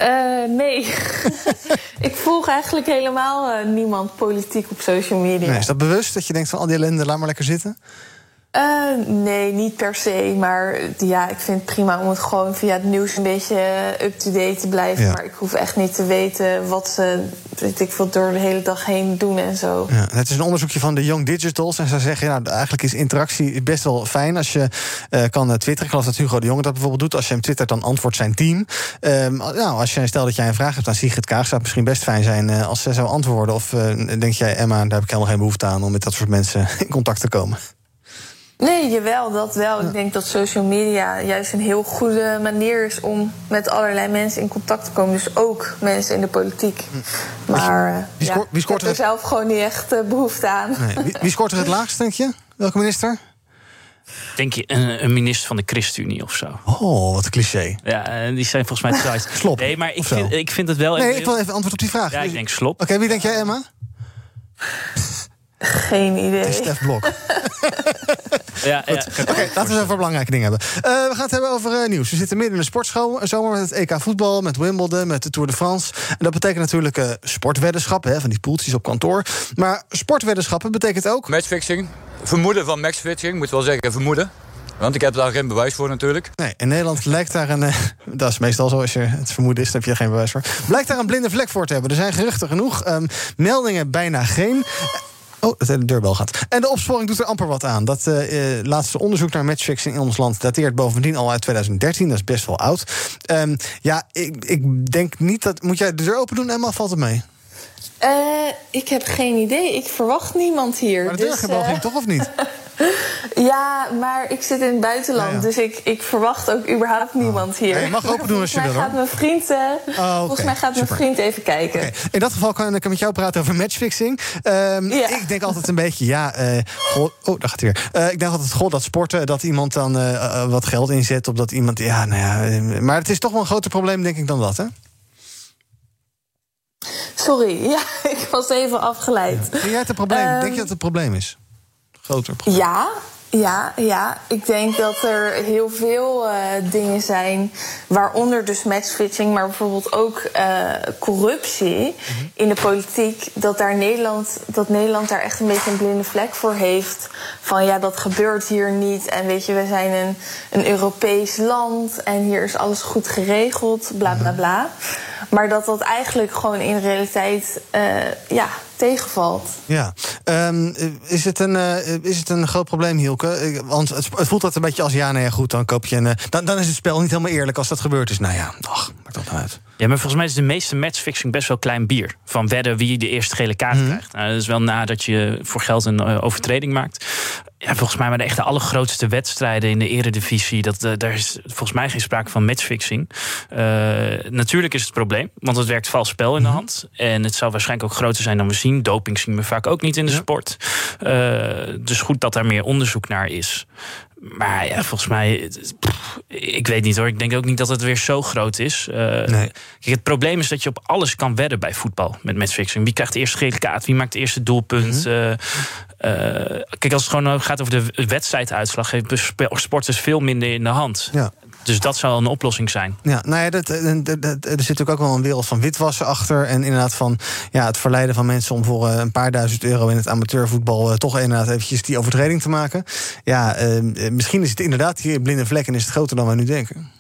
Uh, nee. *laughs* ik volg eigenlijk helemaal uh, niemand politiek op social media. Nee, is dat bewust dat je denkt van al die ellende, laat maar lekker zitten? Uh, nee, niet per se. Maar ja, ik vind het prima om het gewoon via het nieuws een beetje up-to-date te blijven. Ja. Maar ik hoef echt niet te weten wat ze weet ik veel, door de hele dag heen doen en zo. Ja, het is een onderzoekje van de Young Digitals. En ze zeggen, nou, eigenlijk is interactie best wel fijn als je uh, kan twitteren. Ik geloof dat Hugo de Jonge dat bijvoorbeeld doet. Als je hem twittert, dan antwoordt zijn team. Um, nou, als je stel dat jij een vraag hebt aan Sigrid Kaag... zou het misschien best fijn zijn uh, als ze zou antwoorden. Of denk jij, Emma, daar heb ik helemaal geen behoefte aan... om met dat soort mensen in contact te komen? Nee, jawel, dat wel. Ja. Ik denk dat social media juist een heel goede manier is om met allerlei mensen in contact te komen. Dus ook mensen in de politiek. Maar wie, scoort, ja, wie scoort ik heb er zelf gewoon niet echt uh, behoefte aan. Nee. Wie, wie, scoort er het *laughs* laagst, denk je? Welke minister? Denk je een, een, minister van de ChristenUnie of zo? Oh, wat een cliché. Ja, die zijn volgens mij tijd. *laughs* slop. Nee, maar ik vind, ik vind het wel. Nee, ik wil even antwoord op die vraag. Ja, ik denk slop. Oké, okay, wie denk jij, Emma? *laughs* Geen idee. Stef Blok. *laughs* ja, ja, Oké, okay, laten we het over belangrijke dingen hebben. Uh, we gaan het hebben over uh, nieuws. We zitten midden in de sportzomer met het EK voetbal, met Wimbledon, met de Tour de France. En dat betekent natuurlijk uh, sportweddenschappen, hè, van die poeltjes op kantoor. Maar sportweddenschappen betekent ook... Matchfixing. Vermoeden van matchfixing, moet wel zeggen vermoeden. Want ik heb daar geen bewijs voor natuurlijk. Nee, in Nederland lijkt daar een... *laughs* dat is meestal zo, als je het vermoeden is, dan heb je er geen bewijs voor. Blijkt daar een blinde vlek voor te hebben. Er zijn geruchten genoeg. Um, meldingen bijna geen... Oh, dat de deurbel gaat. En de opsporing doet er amper wat aan. Dat uh, laatste onderzoek naar matchfixing in ons land dateert bovendien al uit 2013. Dat is best wel oud. Um, ja, ik, ik denk niet dat. Moet jij de deur open doen, Emma? Valt het mee? Uh, ik heb geen idee. Ik verwacht niemand hier. Maar de deurbel dus, uh... toch of niet? *laughs* Ja, maar ik zit in het buitenland, ja, ja. dus ik, ik verwacht ook überhaupt niemand oh. hier. Ja, je mag open doen als je wil. Gaat mijn vriend, uh, oh, okay. Volgens mij gaat Super. mijn vriend even kijken. Okay. In dat geval kan ik met jou praten over matchfixing. Um, ik denk altijd een beetje, ja, uh, goh, oh, daar gaat hij weer. Uh, ik denk altijd, goh, dat sporten, dat iemand dan wat geld inzet op dat iemand, ja, nou ja. maar het is toch wel een groter probleem, denk ik, dan dat, hè? Sorry, *laughs* ja, ik was even afgeleid. Vind jij het een probleem? Ehm, Denk je dat het een probleem is? Groter probleem. Ja, ja, ja. Ik denk dat er heel veel eh, dingen zijn, waaronder dus matchfixing, maar bijvoorbeeld ook eh, corruptie in de politiek. Dat, daar Nederland, dat Nederland daar echt een beetje een blinde vlek voor heeft. Van ja, dat gebeurt hier niet. En weet je, we zijn een, een Europees land en hier is alles goed geregeld, bla bla bla. Maar dat dat eigenlijk gewoon in realiteit eh, ja, tegenvalt. Ja. Ehm, is, het een, eh, is het een groot probleem, Hielke? Want het, voelt dat een beetje als ja, nee, ja, goed, dan koop je een. eh, dan, dan is het spel niet helemaal eerlijk als dat gebeurd is. Nou ja, ach, maakt dat nou uit. Ja, maar volgens mij is de meeste matchfixing best wel klein bier. Van wedden wie de eerste gele kaart Mhm. krijgt. Nou, dat is wel nadat je voor geld een eh, overtreding maakt. Ja, volgens mij maar de echt de allergrootste wedstrijden in de eredivisie. Dat, eh, daar is volgens mij geen sprake van matchfixing. Eh, natuurlijk is het probleem, want het werkt vals spel in Mhm. de hand. En het zal waarschijnlijk ook groter zijn dan we zien. Doping zien we vaak ook niet in de sport. Dus goed dat daar meer onderzoek naar is. Maar ja, volgens mij, pff, ik weet niet hoor. Ik denk ook niet dat het weer zo groot is. Eh, Kijk, het probleem is dat je op alles kan wedden bij voetbal met matchfixing. Wie krijgt de eerste gele kaart? Wie maakt het eerste doelpunt? Eh, eh, kijk, als het gewoon gaat over de wedstrijduitslag, heeft spe- sporters veel minder in de hand. Ja. Dus dat zou een oplossing zijn. Ja, nou ja, dat, dat- er zit natuurlijk ook wel een wereld van witwassen achter. En inderdaad van ja, het verleiden van mensen om voor eh, een paar duizend euro in het amateurvoetbal eh, toch inderdaad eventjes die overtreding te maken. Ja, eh, eh, misschien is het inderdaad hier blinde vlek en is het groter dan wij nu denken.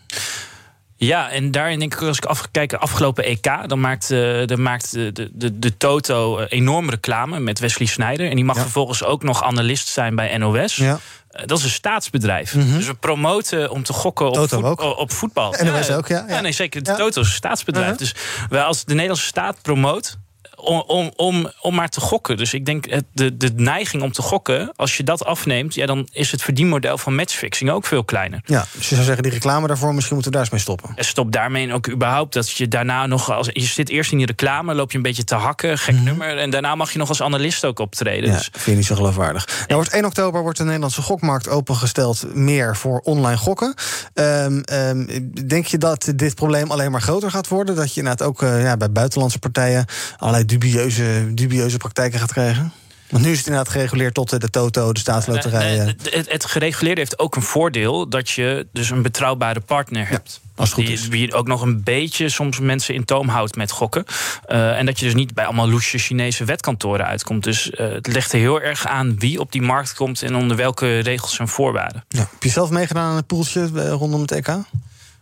Ja, en daarin denk ik, als ik afkijk, afgelopen EK, dan maakt, eh, dan maakt de, de, de, Toto eh, enorm reclame met Wesley Sneijder. En die mag vervolgens ook nog analist zijn bij NOS. Ja. Eh, Dat is een staatsbedrijf. Dus we promoten om te gokken op, voet- op voetbal. NOS ook, ja, ja. nee, zeker. De Toto is een staatsbedrijf. Uh-huh. Dus wij als de Nederlandse staat promoot. Om, om, om, om maar te gokken. Dus ik denk het- de, de neiging om te gokken, als je dat afneemt, ja, dan is het verdienmodel van matchfixing ook veel kleiner. Ja, dus je zou zeggen, die reclame daarvoor, misschien moeten we daar eens mee stoppen. En stop daarmee ook überhaupt dat je daarna nog als je zit eerst in die reclame, loop je een beetje te hakken, gek nummer, en daarna mag je nog als analist ook optreden. Mhm. Ja, Dus vind je niet zo geloofwaardig. Nou, wordt 1 oktober wordt de Nederlandse gokmarkt opengesteld meer voor online gokken. Ehm, ehm, denk je dat dit probleem alleen maar groter gaat worden? Dat je inderdaad ook eh, ja, bij buitenlandse partijen allerlei dubieuze, dubieuze praktijken gaat krijgen? Want nu is het inderdaad gereguleerd tot eh, de Toto, de staatsloterijen. Nee, nee, het, het gereguleerde heeft ook een voordeel dat je dus een betrouwbare partner hebt. als het goed is. die ook nog een beetje soms mensen in toom houdt met gokken. Eh, en dat je dus niet bij allemaal loesje Chinese wetkantoren uitkomt. Dus eh, het legt er heel erg aan wie op die markt komt en onder welke regels en voorwaarden. Ja. Heb je zelf meegedaan aan het poeltje eh, rondom het EK?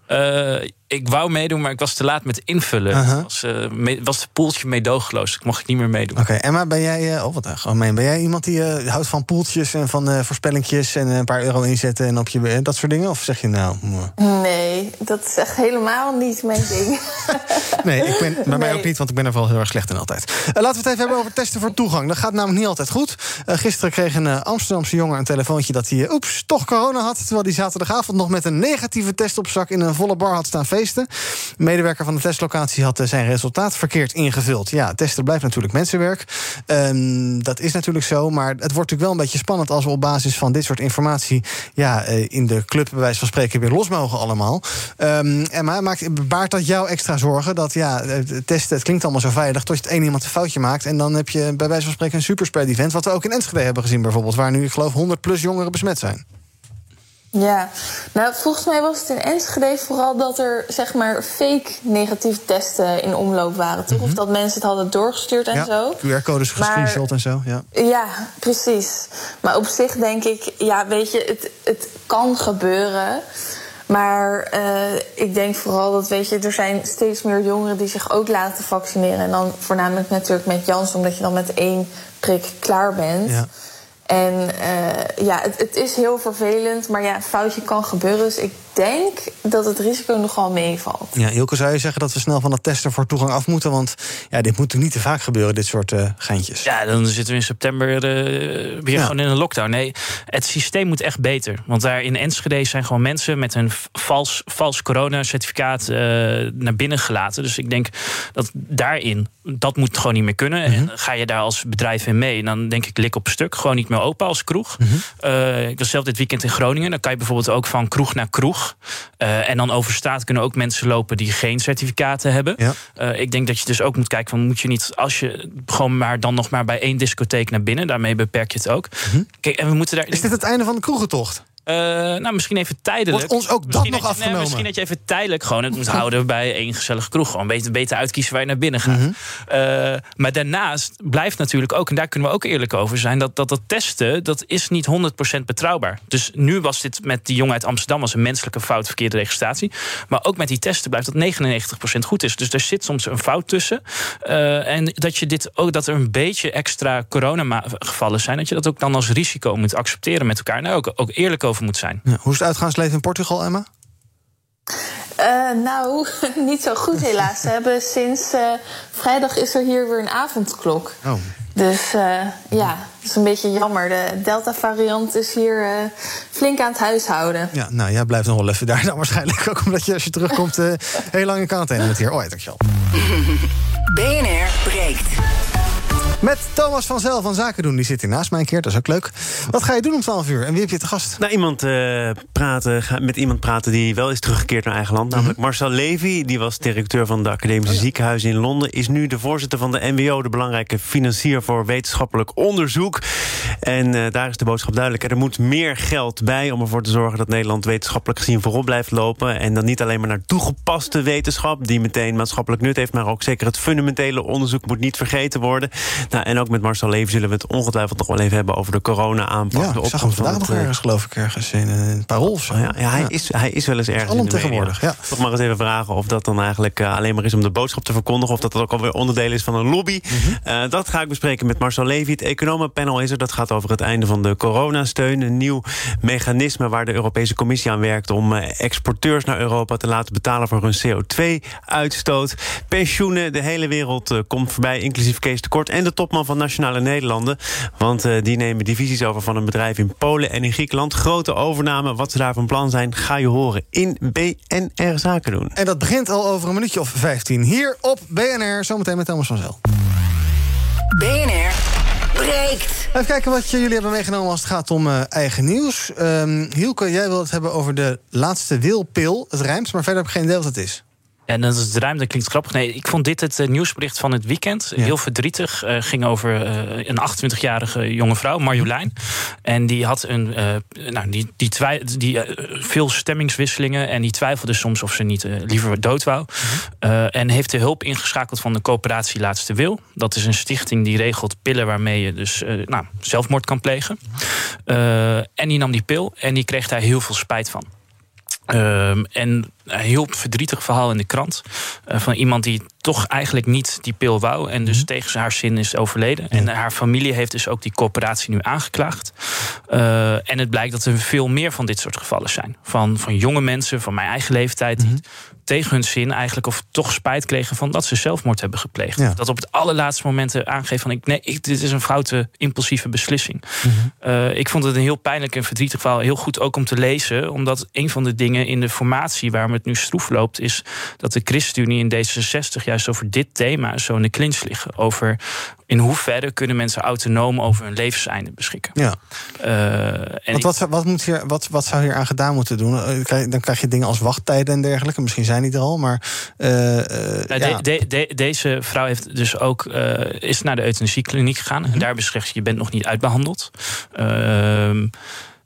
Eh, ik wou meedoen, maar ik was te laat met invullen. Was, eh, me- was het poeltje meedogenloos. Ik mocht ik niet meer meedoen. Oké, Emma, ben jij, eh, oh wat. Ben jij iemand die eh, houdt van poeltjes en van eh voorspellingjes en een paar euro inzetten en op je eh, dat soort dingen? Of zeg je nou. Nee, dat is echt helemaal niet mijn ding. *laughs* Nee, ik ben bij mij ook niet, want ik ben er vooral heel erg slecht in altijd. Eh, laten we het even hebben over testen voor toegang. Dat gaat namelijk niet altijd goed. Eh, gisteren kreeg een eh, Amsterdamse jongen een telefoontje dat hij, eh, oeps, toch corona had. Terwijl hij zaterdagavond nog met een negatieve test op zak in een volle bar had staan feesten. De medewerker van de testlocatie had eh, zijn resultaat verkeerd ingevuld. Ja, testen blijft natuurlijk mensenwerk. Ehm, dat is natuurlijk zo, maar het wordt natuurlijk wel een beetje spannend als we op basis van dit soort informatie ja, eh, in de club, bij wijze van spreken, weer los mogen allemaal. Ehm Emma, maakt, baart dat jou extra zorgen? Dat ja, het testen, het klinkt allemaal zo veilig, tot je het één iemand een foutje maakt. En dan heb je bij wijze van spreken een superspread event. Wat we ook in Enschede hebben gezien bijvoorbeeld, waar nu, ik geloof, 100 plus jongeren besmet zijn. Ja, nou volgens mij was het in Enschede vooral dat er zeg maar fake negatieve testen in omloop waren, toch? Of dat mensen het hadden doorgestuurd en ja, zo. QR-codes gescreenshot en zo. Ja. Ja, precies. Maar op zich denk ik, ja, weet je, het, het kan gebeuren. Maar eh, ik denk vooral dat, weet je, er zijn steeds meer jongeren die zich ook laten vaccineren. En dan voornamelijk natuurlijk met Jans, omdat je dan met één prik klaar bent. Ja. En eh, ja, het, het is heel vervelend, maar ja, een foutje kan gebeuren. Dus ik denk dat het risico nogal meevalt. Ja, Hilke, zou je zeggen dat we snel van dat testen voor toegang af moeten? Want ja, dit moet niet te vaak gebeuren, dit soort eh geintjes. Ja, dan zitten we in september eh, weer Ja. gewoon in een lockdown. Nee, het systeem moet echt beter. Want daar in Enschede zijn gewoon mensen met een vals, vals coronacertificaat eh naar binnen gelaten. Dus ik denk dat daarin, dat moet gewoon niet meer kunnen. En ga je daar als bedrijf in mee, dan denk ik lik op stuk. Gewoon niet meer meer open als kroeg. Eh, ik was zelf dit weekend in Groningen. Dan kan je bijvoorbeeld ook van kroeg naar kroeg. Eh, en dan over straat kunnen ook mensen lopen die geen certificaten hebben. Eh, ik denk dat je dus ook moet kijken van moet je niet als je gewoon maar dan nog maar bij één discotheek naar binnen. Daarmee beperk je het ook. Kijk, en we moeten daar. Is dit het einde van de kroegentocht? Uh, nou, misschien even tijdelijk. Wordt ons ook dat misschien nog dat je- afgenomen? misschien dat je even tijdelijk gewoon het moet houden *laughs* bij één gezellige kroeg. Gewoon beter, beter uitkiezen waar je naar binnen gaat. Mhm. Uh, maar daarnaast blijft natuurlijk ook, en daar kunnen we ook eerlijk over zijn, dat dat, dat testen, dat is niet 100% betrouwbaar. Dus nu was dit met die jongen uit Amsterdam als een menselijke fout, verkeerde registratie. Maar ook met die testen blijft dat 99% goed is. Dus er zit soms een fout tussen. Uh, en dat je dit ook, dat er een beetje extra coronagevallen zijn, dat je dat ook dan als risico moet accepteren met elkaar. Daar ook, ook eerlijk over moet zijn. Ja, hoe is het uitgaansleven in Portugal, Emma? Eh, nou, *laughs* niet zo goed helaas. Ze hebben sinds eh, vrijdag is er hier weer een avondklok. Oh. Dus eh, ja, dat is een beetje jammer. De Delta-variant is hier flink aan het huishouden. Ja, nou, jij blijft nog wel even daar dan waarschijnlijk ook... omdat je als je terugkomt eh, heel lang in quarantaine moet hier. Oh, dankjewel. *laughs* BNR breekt. Met Thomas van Zel van Zaken doen. Die zit hier naast mij een keer, dat is ook leuk. Wat ga je doen om 12 uur en wie heb je te gast? Nou, iemand, eh, praten, met iemand praten die wel is teruggekeerd naar eigen land. Mhm. Namelijk Marcel Levy. Die was directeur van de Oh Academische Ziekenhuizen in Londen. Is nu de voorzitter van de NWO, de belangrijke financier voor wetenschappelijk onderzoek. En eh, daar is de boodschap duidelijk. Er moet meer geld bij om ervoor te zorgen dat Nederland wetenschappelijk gezien voorop blijft lopen. En dan niet alleen maar naar toegepaste wetenschap, die meteen maatschappelijk nut heeft, maar ook zeker het fundamentele onderzoek moet niet vergeten worden. Nou, en ook met Marcel Levy zullen we het ongetwijfeld nog wel even hebben over de corona-aanpak. Ja, de ik zag hem vandaag nog eh, ergens, geloof ik, ergens in een parool of zo. ja, ja, hij, Is, hij is wel eens ergens in de media. Toch maar eens even vragen of dat dan eigenlijk eh, alleen maar is om de boodschap te verkondigen... of dat dat ook alweer onderdeel is van een lobby. Mhm. Eh, dat ga ik bespreken met Marcel Levy. Het economenpanel is er. Dat gaat over het einde van de coronasteun. Een nieuw mechanisme waar de Europese Commissie aan werkt... om eh, exporteurs naar Europa te laten betalen voor hun CO2-uitstoot. Pensioenen, de hele wereld eh, komt voorbij, inclusief Kees de Kort... en de topman van Nationale Nederlanden. Want eh, die nemen divisies over van een bedrijf in Polen en in Griekenland. Grote overname, wat ze daar van plan zijn... ga je horen in BNR Zaken doen. En dat begint al over een minuutje of 15 hier op BNR. Zometeen met Thomas van Zel. BNR breekt. Even kijken wat jullie hebben meegenomen als het gaat om eh, eigen nieuws. Ehm Hielke, jij wil het hebben over de laatste wilpil. Het rijmt, maar verder heb ik geen idee wat het is. En dat is het ruim, dat klinkt grappig. Nee, ik vond dit het eh, nieuwsbericht van het weekend. Heel verdrietig. Eh, ging over eh, een 28-jarige jonge vrouw, Marjolein. En die had een, eh, nou, die, die, twij- die veel stemmingswisselingen. En die twijfelde soms of ze niet eh, liever dood wou. Eh, en heeft de hulp ingeschakeld van de coöperatie Laatste Wil. Dat is een stichting die regelt pillen waarmee je dus eh, nou, zelfmoord kan plegen. Eh, en die nam die pil en die kreeg daar heel veel spijt van. Ehm, en heel verdrietig verhaal in de krant. eh, van iemand die toch eigenlijk niet die pil wou. En dus tegen haar zin is overleden. En haar familie heeft dus ook die corporatie nu aangeklaagd. Eh, en het blijkt dat er veel meer van dit soort gevallen zijn. Van, van jonge mensen van mijn eigen leeftijd. die tegen hun zin eigenlijk of toch spijt kregen van dat ze zelfmoord hebben gepleegd. Ja. Dat op het allerlaatste moment eh, aangeeft van ik, nee, ik, dit is een foute, impulsieve beslissing. Eh, ik vond het een heel pijnlijk en verdrietig verhaal. Heel goed ook om te lezen. Omdat een van de dingen in de formatie waarom het nu stroef loopt... is dat de ChristenUnie in D66 juist over dit thema zo in de clinch liggen. Over in hoeverre kunnen mensen autonoom over hun levenseinde beschikken. Ja. Eh, en wat, zou- wat, moet hier, wat, wat zou hier aan gedaan moeten doen? Eh, Dan krijg je dingen als wachttijden en dergelijke. Misschien zijn die er al, maar... eh, Nou, ja. de- de- de- deze vrouw heeft dus ook, is naar de euthanasiekliniek gegaan. Mhm. En daar beschreef ze, je bent nog niet uitbehandeld. Ehm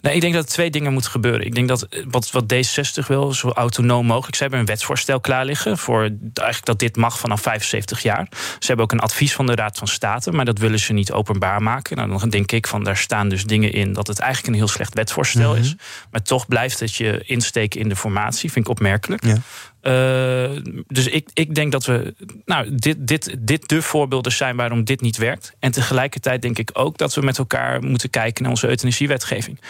Nee, ik denk dat er twee dingen moeten gebeuren. Ik denk dat eh, wat, wat D60 wil, zo autonoom mogelijk. Ze hebben een wetsvoorstel klaar liggen voor eigenlijk dat dit mag vanaf 75 jaar. Ze hebben ook een advies van de Raad van State, maar dat willen ze niet openbaar maken. Nou, dan denk ik van daar staan dus dingen in dat het eigenlijk een heel slecht wetsvoorstel is. Maar toch blijft het je insteken in de formatie, vind ik opmerkelijk. Ja. Eh, dus ik, ik denk dat we. Nou, dit, dit, dit de voorbeelden zijn waarom dit niet werkt. En tegelijkertijd denk ik ook dat we met elkaar moeten kijken naar onze euthanasiewetgeving.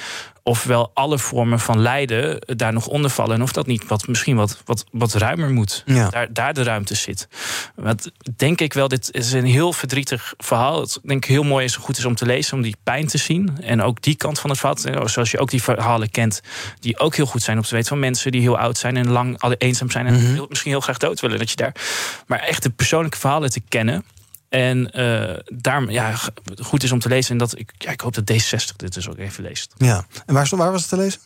Ofwel alle vormen van lijden daar nog onder vallen. En of dat niet wat, misschien wat, wat, wat ruimer moet. Ja. Daar, daar de ruimte zit. Want denk ik wel, dit is een heel verdrietig verhaal. Het denk ik heel mooi is, goed is om te lezen, om die pijn te zien. En ook die kant van het verhaal. Zoals je ook die verhalen kent, die ook heel goed zijn om te weten van mensen die heel oud zijn en lang eenzaam zijn. En heel- misschien heel graag dood willen. Dat je daar. Maar echt de persoonlijke verhalen te kennen. En uh, daarom, ja, goed is om te lezen. En dat ik, ja, ik hoop dat D60 dit dus ook even leest. Ja, en waar, waar was het te lezen?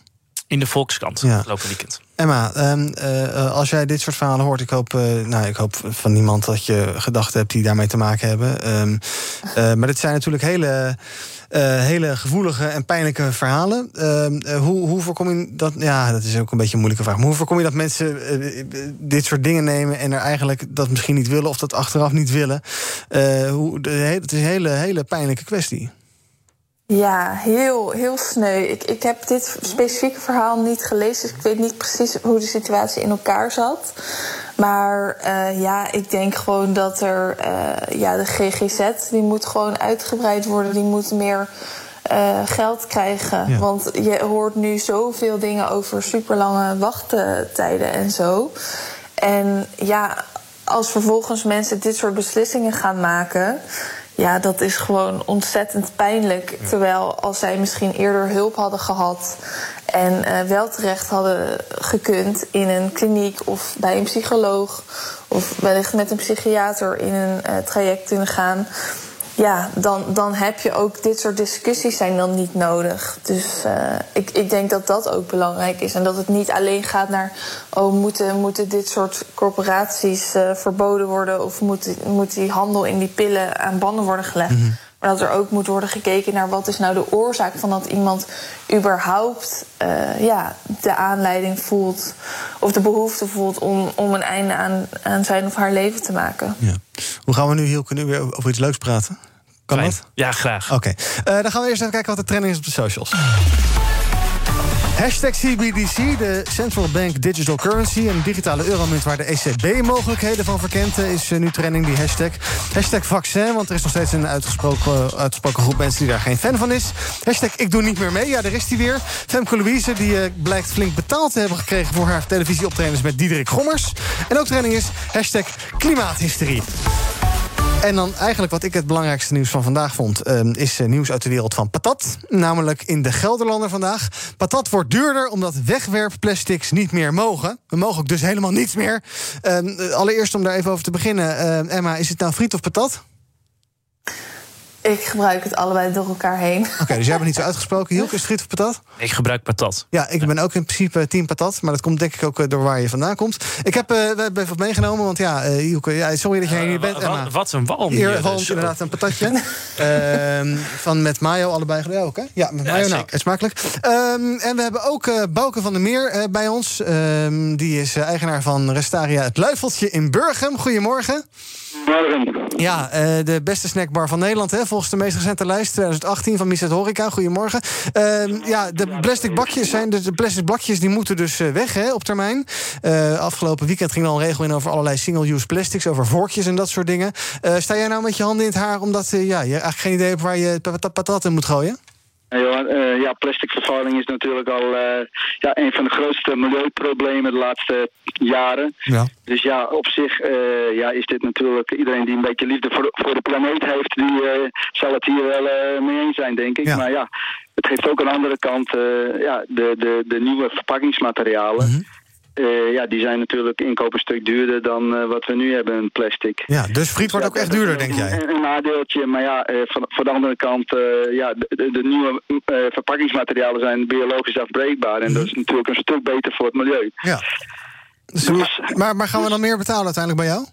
In de Volkskrant, ja. afgelopen weekend. Emma, um, uh, als jij dit soort verhalen hoort, ik hoop, uh, nou, ik hoop van niemand dat je gedachten hebt die daarmee te maken hebben. Um, uh, maar dit zijn natuurlijk hele, hele gevoelige en pijnlijke verhalen. Um, hoe, hoe voorkom je dat? Ja, dat is ook een beetje een moeilijke vraag. Maar hoe voorkom je dat mensen dit soort dingen nemen en er eigenlijk dat misschien niet willen of dat achteraf niet willen? hoe, het is een hele, hele pijnlijke kwestie. Ja, heel, heel sneu. Ik, ik heb dit specifieke verhaal niet gelezen, dus ik weet niet precies hoe de situatie in elkaar zat. Maar uh, ja, ik denk gewoon dat er, uh, ja, de GGZ, die moet gewoon uitgebreid worden. Die moet meer uh, geld krijgen. Ja. Want je hoort nu zoveel dingen over superlange wachttijden en zo. En ja, als vervolgens mensen dit soort beslissingen gaan maken ja, dat is gewoon ontzettend pijnlijk. Terwijl als zij misschien eerder hulp hadden gehad en uh, wel terecht hadden gekund in een kliniek of bij een psycholoog of wellicht met een psychiater in een uh, traject kunnen gaan ja, dan, dan heb je ook dit soort discussies zijn dan niet nodig. Dus uh, ik, ik denk dat dat ook belangrijk is. En dat het niet alleen gaat naar... oh, moeten, moeten dit soort corporaties uh, verboden worden... of moet, moet die handel in die pillen aan banden worden gelegd. Mm -hmm. Maar dat er ook moet worden gekeken naar wat is nou de oorzaak van dat iemand überhaupt uh, ja, de aanleiding voelt of de behoefte voelt om, om een einde aan, aan zijn of haar leven te maken. Ja. Hoe gaan we nu heel kunnen weer over iets leuks praten? Kan Fijn. dat? Ja, graag. Oké, okay. uh, dan gaan we eerst even kijken wat de trending is op de socials. Hashtag CBDC, de Central Bank Digital Currency... een digitale euromunt waar de ECB mogelijkheden van verkent... is nu trending, die hashtag. Hashtag vaccin, want er is nog steeds een uitgesproken, uitgesproken groep mensen... die daar geen fan van is. Hashtag ik doe niet meer mee, ja, daar is hij weer. Femke Louise, die uh, blijkt flink betaald te hebben gekregen... voor haar televisieoptredens met Diederik Gommers. En ook trending is hashtag klimaathysterie. En dan eigenlijk wat ik het belangrijkste nieuws van vandaag vond... Uh, is nieuws uit de wereld van patat. Namelijk in de Gelderlander vandaag. Patat wordt duurder omdat wegwerpplastics niet meer mogen. We mogen ook dus helemaal niets meer. Uh, allereerst om daar even over te beginnen. Uh, Emma, is het nou friet of patat? Ik gebruik het allebei door elkaar heen. Oké, okay, dus jij bent niet zo uitgesproken. Hielke, is friet of patat? Ik gebruik patat. Ja, ik ja. ben ook in principe team patat. Maar dat komt denk ik ook door waar je vandaan komt. Ik heb uh, even wat meegenomen, want ja, uh, Hielke, ja, sorry dat jij hier bent, Emma. Wat een walm. Hier walmt inderdaad een patatje. uh, *laughs* van met mayo allebei gedaan ook, hè? Ja, met mayo. Ja, nou, smakelijk. Um, en we hebben ook uh, Bouke van der Meer bij ons. Um, die is eigenaar van Restaria Het Luifeltje in Burgum. Goedemorgen. Morgen. Ja, uh, de beste snackbar van Nederland, hè, volgens de meest recente lijst 2018 van Misset Horeca. Goedemorgen. Uh, ja, de plastic bakjes zijn de, de plastic bakjes die moeten dus uh, weg hè, op termijn. Uh, afgelopen weekend ging al een regel in over allerlei single-use plastics, over vorkjes en dat soort dingen. sta jij nou met je handen in het haar omdat ja, je eigenlijk geen idee hebt waar je patat in moet gooien? Uh, ja, plastic vervuiling is natuurlijk al uh, ja, een van de grootste milieuproblemen de laatste jaren. Ja. Dus ja, op zich uh, ja, is dit natuurlijk... Iedereen die een beetje liefde voor, voor de planeet heeft... die zal het hier wel mee eens zijn, denk ik. Ja. Maar ja, het heeft ook een andere kant. ja, de, de, de nieuwe verpakkingsmaterialen... Mm -hmm. Uh, ja, die zijn natuurlijk inkoop een stuk duurder dan uh, wat we nu hebben in plastic. Ja, dus friet wordt ook echt duurder, denk jij? Een, een nadeeltje, maar ja, uh, van, van de andere kant, ja, de, de, de nieuwe verpakkingsmaterialen zijn biologisch afbreekbaar. En mm. dat is natuurlijk een stuk beter voor het milieu. Ja. Dus, maar, maar gaan we dan meer betalen uiteindelijk bij jou?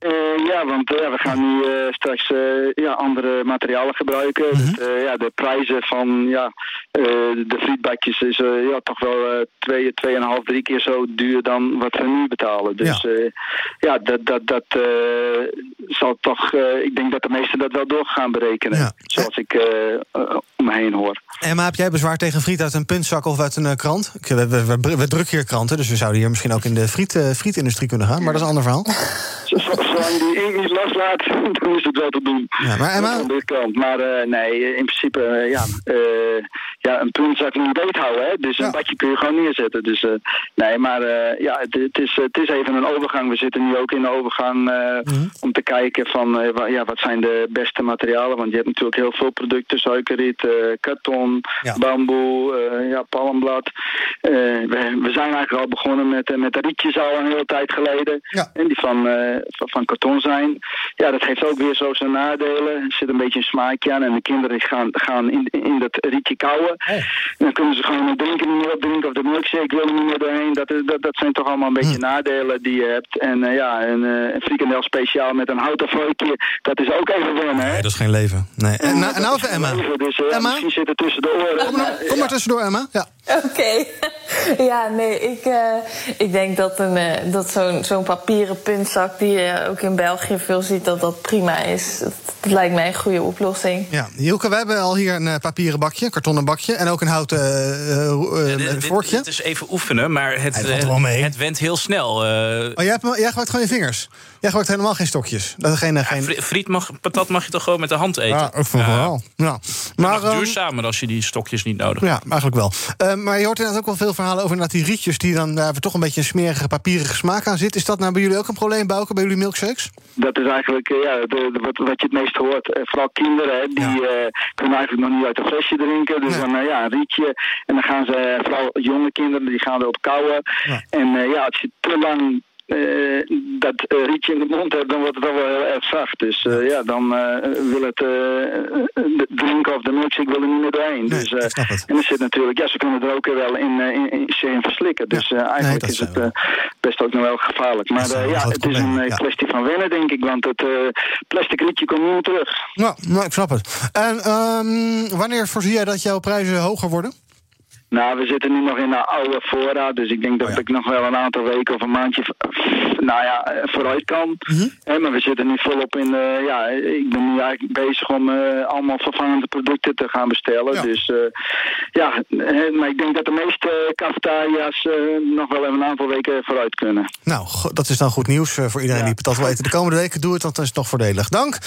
Uh, ja, want uh, we gaan nu uh, straks ja, andere materialen gebruiken. Mm -hmm. dus, ja, de prijzen van ja, de frietbakjes is ja, toch wel twee, tweeënhalf, drie keer zo duur dan wat we nu betalen. Dus ja, ja dat, dat, dat zal toch, ik denk dat de meesten dat wel door gaan berekenen. Ja. Zoals ik om me heen hoor. En maar heb jij bezwaar tegen friet uit een puntzak of uit een krant? We, we, we, we drukken hier kranten, dus we zouden hier misschien ook in de friet, frietindustrie kunnen gaan. Maar dat is een ander verhaal. Zolang die ink niet loslaat, *laughs* dan is het wel te doen. Ja, maar Emma... Kant. Maar uh, nee, in principe, uh, ja, uh, ja, een puntzak moet je beet houden. Hè? Dus een badje kun je gewoon neerzetten. Dus eh, nee, maar eh, ja, het, het, is, het is even een overgang. We zitten nu ook in de overgang eh, om te kijken van eh, ja, wat zijn de beste materialen. Want je hebt natuurlijk heel veel producten, suikerriet, eh, karton, bamboe, eh, ja, palmblad. Eh, we, we zijn eigenlijk al begonnen met, eh, met de rietjes al een hele tijd geleden. En die van, eh, van, van karton zijn. Ja, dat heeft ook weer zo zijn nadelen. Er zit een beetje een smaakje aan. En de kinderen gaan, gaan in, in dat rietje kauwen. En dan kunnen ze gewoon het drinken niet meer opdrinken. Of de milkshake wil er niet meer doorheen. Dat, is- dat, dat zijn toch allemaal een beetje nadelen die je hebt. En eh, ja, een, eh, een frikandel speciaal met een houten vorkje. Dat is ook even wennen, hè? Nee, dat is geen leven. Nee. En, nou, en nou even Emma. Dus, eh, Emma? Misschien zit er tussen de oren. Kom, maar, kom maar tussendoor, Emma. Ja. Oké. *laughs* ja, nee, ik, eh, ik denk dat, een, eh, dat zo'n zo'n papieren puntzak die je ook in België veel ziet, dat dat prima is. Dat lijkt mij een goede oplossing. Ja, Hielke, we hebben al hier een eh, papieren bakje, een kartonnen bakje... en ook een houten eh, eh, eh, Dit- vorkje. Het is even oefenen, maar het, mee. het went heel snel. eh. Oh, jij, hebt, jij gebruikt gewoon je vingers. Jij gebruikt helemaal geen stokjes. Dat is geen... geen... Fri- Friet mag, patat mag je toch gewoon met de hand eten? Ja, ik vind het wel. Ja. Maar Maar, ehm, duurzamer als je die stokjes niet nodig Ja, eigenlijk wel. Eh, maar je hoort inderdaad ook wel veel verhalen over inderdaad die rietjes... die dan daar toch een beetje een smerige, papierige smaak aan zit. Is dat nou bij jullie ook een probleem, Bouke, bij jullie milkshakes? Dat is eigenlijk ja, de, de- wat, wat je het meest hoort. Eh, vooral kinderen, die eh, kunnen eigenlijk nog niet uit een flesje drinken. Dus dan eh, ja, een rietje. En dan gaan ze, eh, vooral jonge kinderen, die gaan erop kauwen. En eh, ja, als je te lang dat eh, rietje in de mond hebt, dan wordt het wel wel heel erg zacht. Dus eh, ja, dan eh, wil het eh, drinken of de milkshake wil er niet meer doorheen. dus, en er zit natuurlijk, ja, ze kunnen er ook weer wel in, in, in, in verslikken. Dus eigenlijk dat is het best ook nog wel gevaarlijk. Maar ja, het is een kwestie van wennen, denk ik. Want het plastic rietje komt niet meer terug. Nou, nou, ik snap het. En ehm, wanneer voorzie jij dat jouw prijzen hoger worden? Nou, we zitten nu nog in de oude voorraad. Dus ik denk dat ik nog wel een aantal weken of een maandje nou ja, eh, vooruit kan. Hè, maar we zitten nu volop in de... Ja, ik ben nu eigenlijk bezig om eh, allemaal vervangende producten te gaan bestellen. Dus eh, ja, maar ik denk dat de meeste cafetaria's nog wel even een aantal weken vooruit kunnen. Nou, dat is dan goed nieuws voor iedereen die patat wil eten. De komende weken doe het, want dan is nog voordelig. Dank.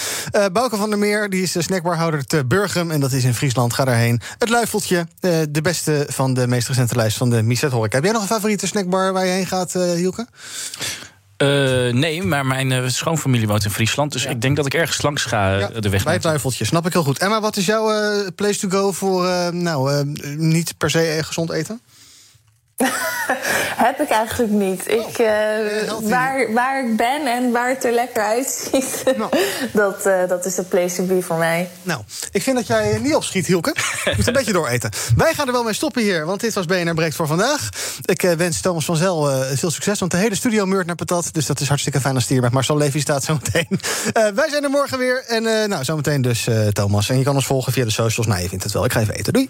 Bouke van der Meer, die is de snackbarhouder te Burgum. En dat is in Friesland. Ga daarheen. Het Luifeltje, de beste van de meest recente lijst van de Miset Horeca. Heb jij nog een favoriete snackbar waar je heen gaat, eh Hielke? Eh, nee, maar mijn eh, schoonfamilie woont in Friesland. Dus ik denk dat ik ergens langs ga de weg Bij het Luifeltje, snap ik heel goed. Emma, wat is jouw place to go voor nou, niet per se gezond eten? Heb ik eigenlijk niet. Ik, eh, waar, waar ik ben en waar het er lekker uitziet, *laughs* dat, eh, dat is de place to be voor mij. Nou, ik vind dat jij niet opschiet, Hielke. Je moet een beetje dooreten. Wij gaan er wel mee stoppen hier, want dit was BNR Breekt voor vandaag. Ik eh, wens Thomas van Zel eh, veel succes, want de hele studio meurt naar patat. Dus dat is hartstikke fijn als het hier met Marcel Levy staat zometeen. *laughs* Eh wij zijn er morgen weer. En eh, nou, zometeen dus eh, Thomas. En je kan ons volgen via de socials. Nou, je vindt het wel. Ik ga even eten. Doei.